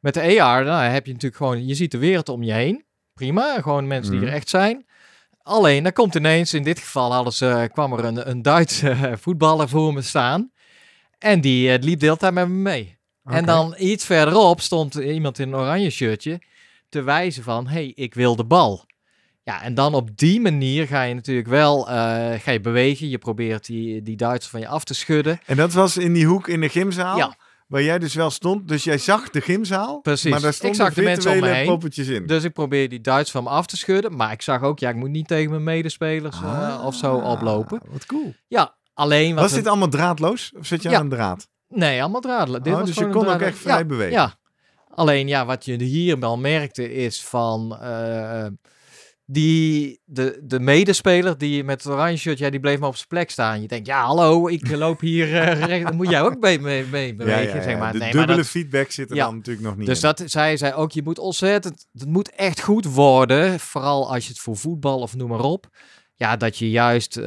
Speaker 3: Met de AR nou, heb je natuurlijk gewoon... Je ziet de wereld om je heen. Prima, gewoon mensen die hmm. er echt zijn... Alleen, er komt ineens, in dit geval hadden ze, kwam er een, een Duitse voetballer voor me staan. En die uh, liep de hele tijd met me mee. En dan iets verderop stond iemand in een oranje shirtje te wijzen van, hey, ik wil de bal. Ja, en dan op die manier ga je natuurlijk wel uh, ga je bewegen. Je probeert die, die Duitser van je af te schudden.
Speaker 2: En dat was in die hoek in de gymzaal? Ja. Waar jij dus wel stond. Dus jij zag de gymzaal. Precies. Maar daar stonden ik zag de mensen om me heen. poppetjes in.
Speaker 3: Dus ik probeer die Duits van me af te schudden. Maar ik zag ook, ja, ik moet niet tegen mijn medespelers uh, of zo oplopen.
Speaker 2: Wat cool.
Speaker 3: Ja, alleen...
Speaker 2: Wat was dit allemaal draadloos? Of zit je aan een draad?
Speaker 3: Nee, allemaal draadloos.
Speaker 2: Oh,
Speaker 3: was
Speaker 2: dus je kon ook echt vrij bewegen?
Speaker 3: Ja. Alleen, ja, wat je hier wel merkte is van... Uh, die, de, de medespeler die met het oranje shirt, ja, die bleef maar op zijn plek staan. Je denkt, ja, hallo, ik loop hier uh, recht, dan moet jij ook mee, mee, mee bewegen, ja, ja, zeg maar.
Speaker 2: De nee, dubbele feedback zit er dan natuurlijk nog niet
Speaker 3: Dus dat zei zij ook, je moet ontzettend, het moet echt goed worden, vooral als je het voor voetbal of noem maar op. Ja, dat je juist, uh,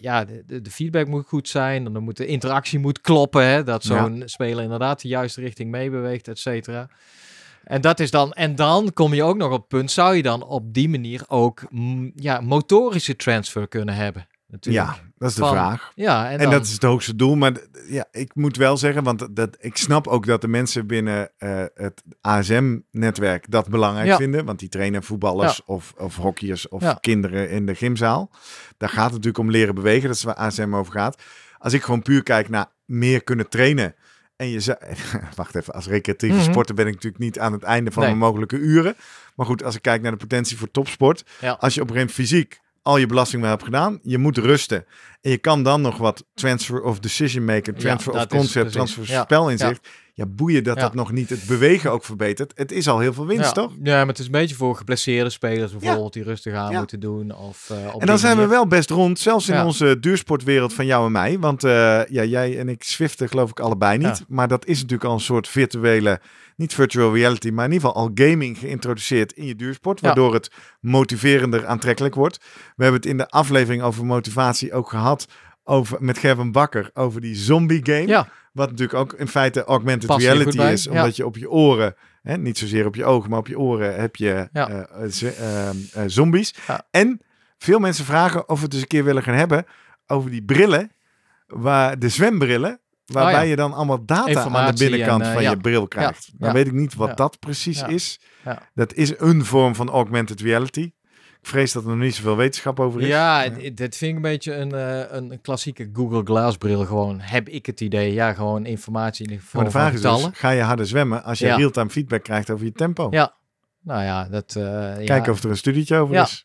Speaker 3: ja, de, de, feedback moet goed zijn, dan moet de interactie moet kloppen, hè, dat zo'n speler inderdaad de juiste richting meebeweegt, et cetera. En dat is dan, en dan kom je ook nog op het punt, zou je dan op die manier ook ja, motorische transfer kunnen hebben?
Speaker 2: Natuurlijk. Ja, dat is de vraag.
Speaker 3: Ja,
Speaker 2: en, en dat is het hoogste doel. Maar ja, ik moet wel zeggen, want dat, ik snap ook dat de mensen binnen uh, het ASM-netwerk dat belangrijk vinden. Want die trainen voetballers of, of hockeyers of kinderen in de gymzaal. Daar gaat het natuurlijk om leren bewegen. Dat is waar ASM over gaat. Als ik gewoon puur kijk naar meer kunnen trainen en je zei, wacht even, als recreatieve mm sporter ben ik natuurlijk niet aan het einde van mijn mogelijke uren. Maar goed, als ik kijk naar de potentie voor topsport. Als je op een gegeven fysiek al je belasting hebt gedaan, je moet rusten. En je kan dan nog wat transfer of decision maker, transfer of concept, transfer of spelinzicht. Ja. boeien dat dat nog niet het bewegen ook verbetert. Het is al heel veel winst, toch?
Speaker 3: Ja, maar het is een beetje voor geblesseerde spelers bijvoorbeeld die rustig aan moeten doen. Of, uh,
Speaker 2: en dan zijn we wel best rond, zelfs in onze duursportwereld van jou en mij. Want uh, ja, jij en ik swiften geloof ik allebei niet. Maar dat is natuurlijk al een soort virtuele niet virtual reality, maar in ieder geval al gaming geïntroduceerd in je duursport, waardoor het motiverender aantrekkelijk wordt. We hebben het in de aflevering over motivatie ook gehad over, met Gerben Bakker over die zombie game. Ja. Wat natuurlijk ook in feite augmented reality is, omdat je op je oren, hè, niet zozeer op je ogen, maar op je oren heb je ja. uh, uh, zombies. En veel mensen vragen of we het eens een keer willen gaan hebben over die brillen, waar de zwembrillen, Waarbij oh je dan allemaal data aan de binnenkant van je bril krijgt. Dan weet ik niet wat dat precies is. Dat is een vorm van augmented reality. Vrees dat er nog niet zoveel wetenschap over is.
Speaker 3: Ja, dit vind ik een beetje een, uh, een klassieke Google Glass bril. Gewoon heb ik het idee. Ja, gewoon informatie in
Speaker 2: Maar de vraag is dus, ga je harder zwemmen als je real-time feedback krijgt over je tempo?
Speaker 3: Ja, nou ja, dat... Uh,
Speaker 2: Kijken of er een studietje over is.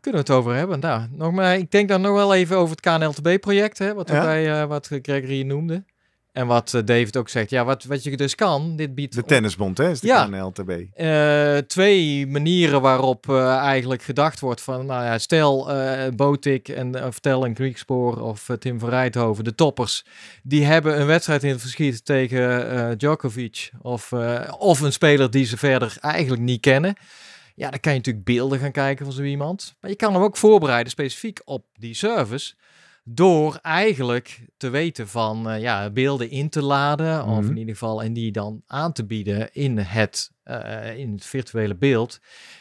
Speaker 3: Kunnen we het over hebben? Nou, nog maar, ik denk dan nog wel even over het KNLTB-project, wat, ja? wij, uh, wat Gregory noemde. En wat uh, David ook zegt, ja, wat, wat je dus kan, dit biedt...
Speaker 2: De tennisbond, hè, is de ja, KNLTB.
Speaker 3: Uh, twee manieren waarop uh, eigenlijk gedacht wordt van, nou ja, stel Botik en vertel een Griekspoor of Tim van Rijthoven, de toppers, die hebben een wedstrijd in het verschiet tegen Djokovic of, of een speler die ze verder eigenlijk niet kennen. Ja, dan kan je natuurlijk beelden gaan kijken van zo iemand. Maar je kan hem ook voorbereiden specifiek op die service. Door eigenlijk te weten van uh, ja, beelden in te laden. Of mhm. in ieder geval en die dan aan te bieden in het, uh, in het virtuele beeld.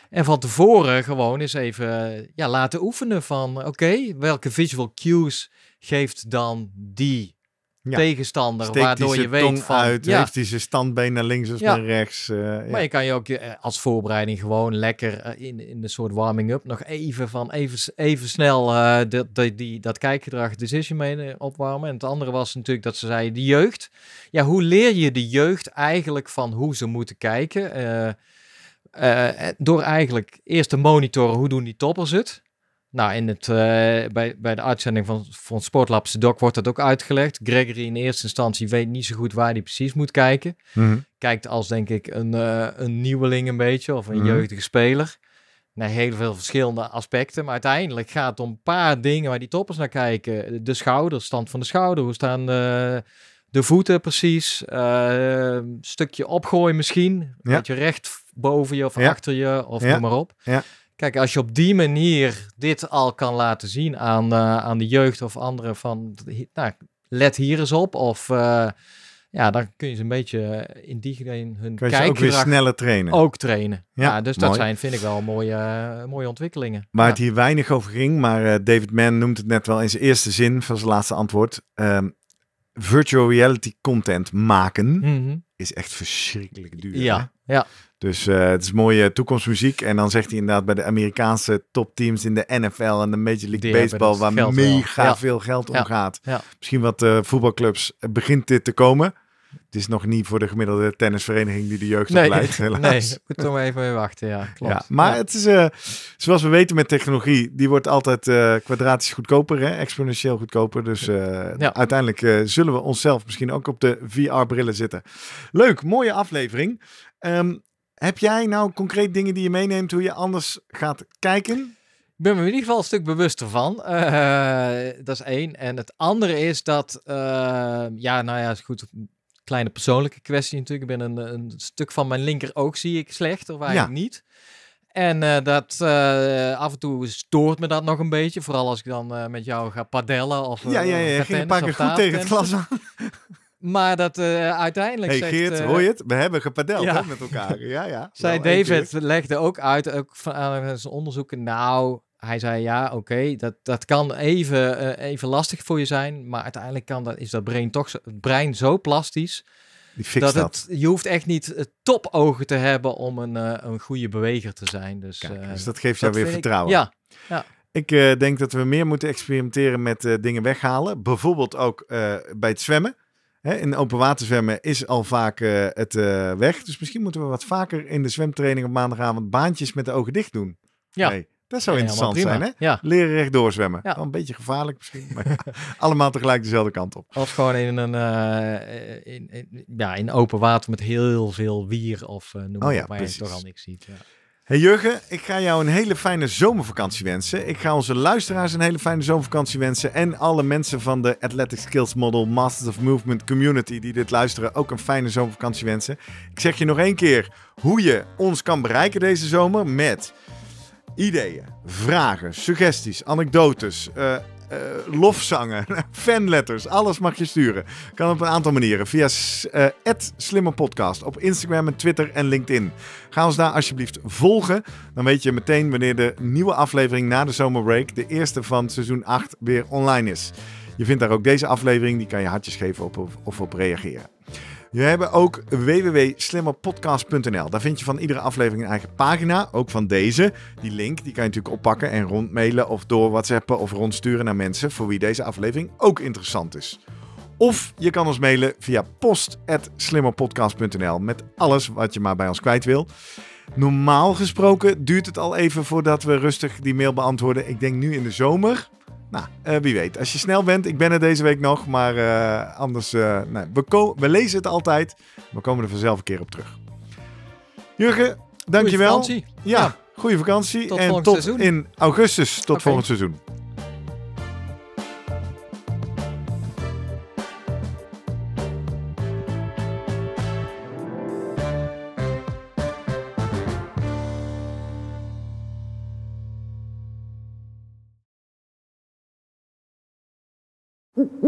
Speaker 3: En van tevoren gewoon eens even ja, laten oefenen van oké, welke visual cues geeft dan die tegenstander, waardoor je weet van...
Speaker 2: Uit, ja. Heeft hij zijn standbeen naar links of naar rechts?
Speaker 3: Uh, maar je kan je ook als voorbereiding gewoon lekker in, in de soort warming-up nog even van even, even snel uh, dat, die, dat kijkgedrag decision mee opwarmen. En het andere was natuurlijk dat ze zeiden, de jeugd. Ja, hoe leer je de jeugd eigenlijk van hoe ze moeten kijken? door eigenlijk eerst te monitoren hoe doen die toppers het. Nou, in het, uh, bij, bij de uitzending van, van Sportlabs Doc wordt dat ook uitgelegd. Gregory in eerste instantie weet niet zo goed waar hij precies moet kijken. Mm Kijkt als, denk ik, een, uh, een nieuweling een beetje of een mhm. jeugdige speler. Naar heel veel verschillende aspecten. Maar uiteindelijk gaat het om een paar dingen waar die toppers naar kijken. De schouder, stand van de schouder. Hoe staan de, de voeten precies? Uh, stukje opgooien misschien. Ja. Dat je recht boven je of achter je of noem maar op. Ja. Kijk, als je op die manier dit al kan laten zien aan, uh, aan de jeugd of anderen van, nou, let hier eens op. Of uh, ja, dan kun je ze een beetje in die hun
Speaker 2: kijkgedrag ook weer sneller trainen.
Speaker 3: Ook trainen. Ja, dus dat zijn, vind ik wel mooie, uh, mooie ontwikkelingen.
Speaker 2: Waar het hier weinig over ging, maar David Mann noemt het net wel in zijn eerste zin van zijn laatste antwoord. Um, virtual reality content maken mhm. Is echt verschrikkelijk duur.
Speaker 3: Ja, ja.
Speaker 2: Dus uh, het is mooie toekomstmuziek. En dan zegt hij inderdaad bij de Amerikaanse topteams in de NFL en de Major League Baseball, waar mega veel geld om gaat. Misschien wat uh, voetbalclubs eh, begint dit te komen. Het is nog niet voor de gemiddelde tennisvereniging die de jeugd nee, opleidt, helaas.
Speaker 3: Nee, moet toch even mee wachten, ja, klopt. Ja,
Speaker 2: maar het is, uh, zoals we weten met technologie, die wordt altijd uh, kwadratisch goedkoper, hè? exponentieel goedkoper. Dus uh, ja. uiteindelijk zullen we onszelf misschien ook op de VR-brillen zitten. Leuk, mooie aflevering. Um, heb jij nou concreet dingen die je meeneemt hoe je anders gaat kijken?
Speaker 3: Ik ben me in ieder geval een stuk bewuster van. Dat is één. En het andere is dat, ja, nou ja, is goed. Kleine persoonlijke kwestie natuurlijk. Ik ben een, een stuk van mijn linker oog zie ik slecht, of eigenlijk ja. niet. En uh, dat af en toe stoort me dat nog een beetje. Vooral als ik dan met jou ga padellen of.
Speaker 2: ja, ja, ja. Ging een paar keer goed tegen het glas aan.
Speaker 3: Maar dat uiteindelijk
Speaker 2: hey,
Speaker 3: zegt...
Speaker 2: Geert, hoor je het? We hebben gepadeld ja. met elkaar. Ja, ja.
Speaker 3: Zij David legde ook uit, ook van zijn onderzoeken, nou... Hij zei ja, oké, dat, dat kan even, uh, even lastig voor je zijn, maar uiteindelijk kan dat, is dat brein toch het brein zo plastisch dat, dat. Het, je hoeft echt niet topogen te hebben om een, een goede beweger te zijn. Dus,
Speaker 2: Kijk, dus dat geeft jou weer vertrouwen.
Speaker 3: Ik, ja, ja.
Speaker 2: Ik denk dat we meer moeten experimenteren met dingen weghalen. Bijvoorbeeld ook bij het zwemmen. Hè, in open water zwemmen is al vaak het weg. Dus misschien moeten we wat vaker in de zwemtraining op maandagavond baantjes met de ogen dicht doen. Ja. Nee, dat zou interessant zijn, hè? Ja. Leren rechtdoor zwemmen. Ja. Wel een beetje gevaarlijk misschien, maar allemaal tegelijk dezelfde kant op.
Speaker 3: Of gewoon in een uh, in, in, ja, in open water met heel veel wier of uh, noem oh, ja, maar je toch al niks ziet. Ja.
Speaker 2: Hey Jurgen, ik ga jou een hele fijne zomervakantie wensen. Ik ga onze luisteraars een hele fijne zomervakantie wensen. En alle mensen van de Athletic Skills Model Masters of Movement Community die dit luisteren ook een fijne zomervakantie wensen. Ik zeg je nog één keer hoe je ons kan bereiken deze zomer met ideeën, vragen, suggesties, anekdotes, uh, uh, lofzangen, fanletters, alles mag je sturen. Kan op een aantal manieren. Via uh, @slimmerpodcast op Instagram en Twitter en LinkedIn. Ga ons daar alsjeblieft volgen. Dan weet je meteen wanneer de nieuwe aflevering na de zomerbreak, de eerste van seizoen 8, weer online is. Je vindt daar ook deze aflevering, die kan je hartjes geven op, of op reageren. We hebben ook www.slimmerpodcast.nl. Daar vind je van iedere aflevering een eigen pagina, ook van deze. Die link die kan je natuurlijk oppakken en rondmailen of door WhatsAppen of rondsturen naar mensen voor wie deze aflevering ook interessant is. Of je kan ons mailen via post.slimmerpodcast.nl met alles wat je maar bij ons kwijt wil. Normaal gesproken duurt het al even voordat we rustig die mail beantwoorden. Ik denk nu in de zomer. Nou, uh, wie weet. Als je snel bent, ik ben er deze week nog, maar uh, anders, uh, nee, we, we, lezen het altijd. We komen er vanzelf een keer op terug. Jurgen, dankjewel.
Speaker 3: Goeie vakantie.
Speaker 2: Ja, ja. goede vakantie. Tot en tot seizoen. in augustus. Tot okay. volgend seizoen.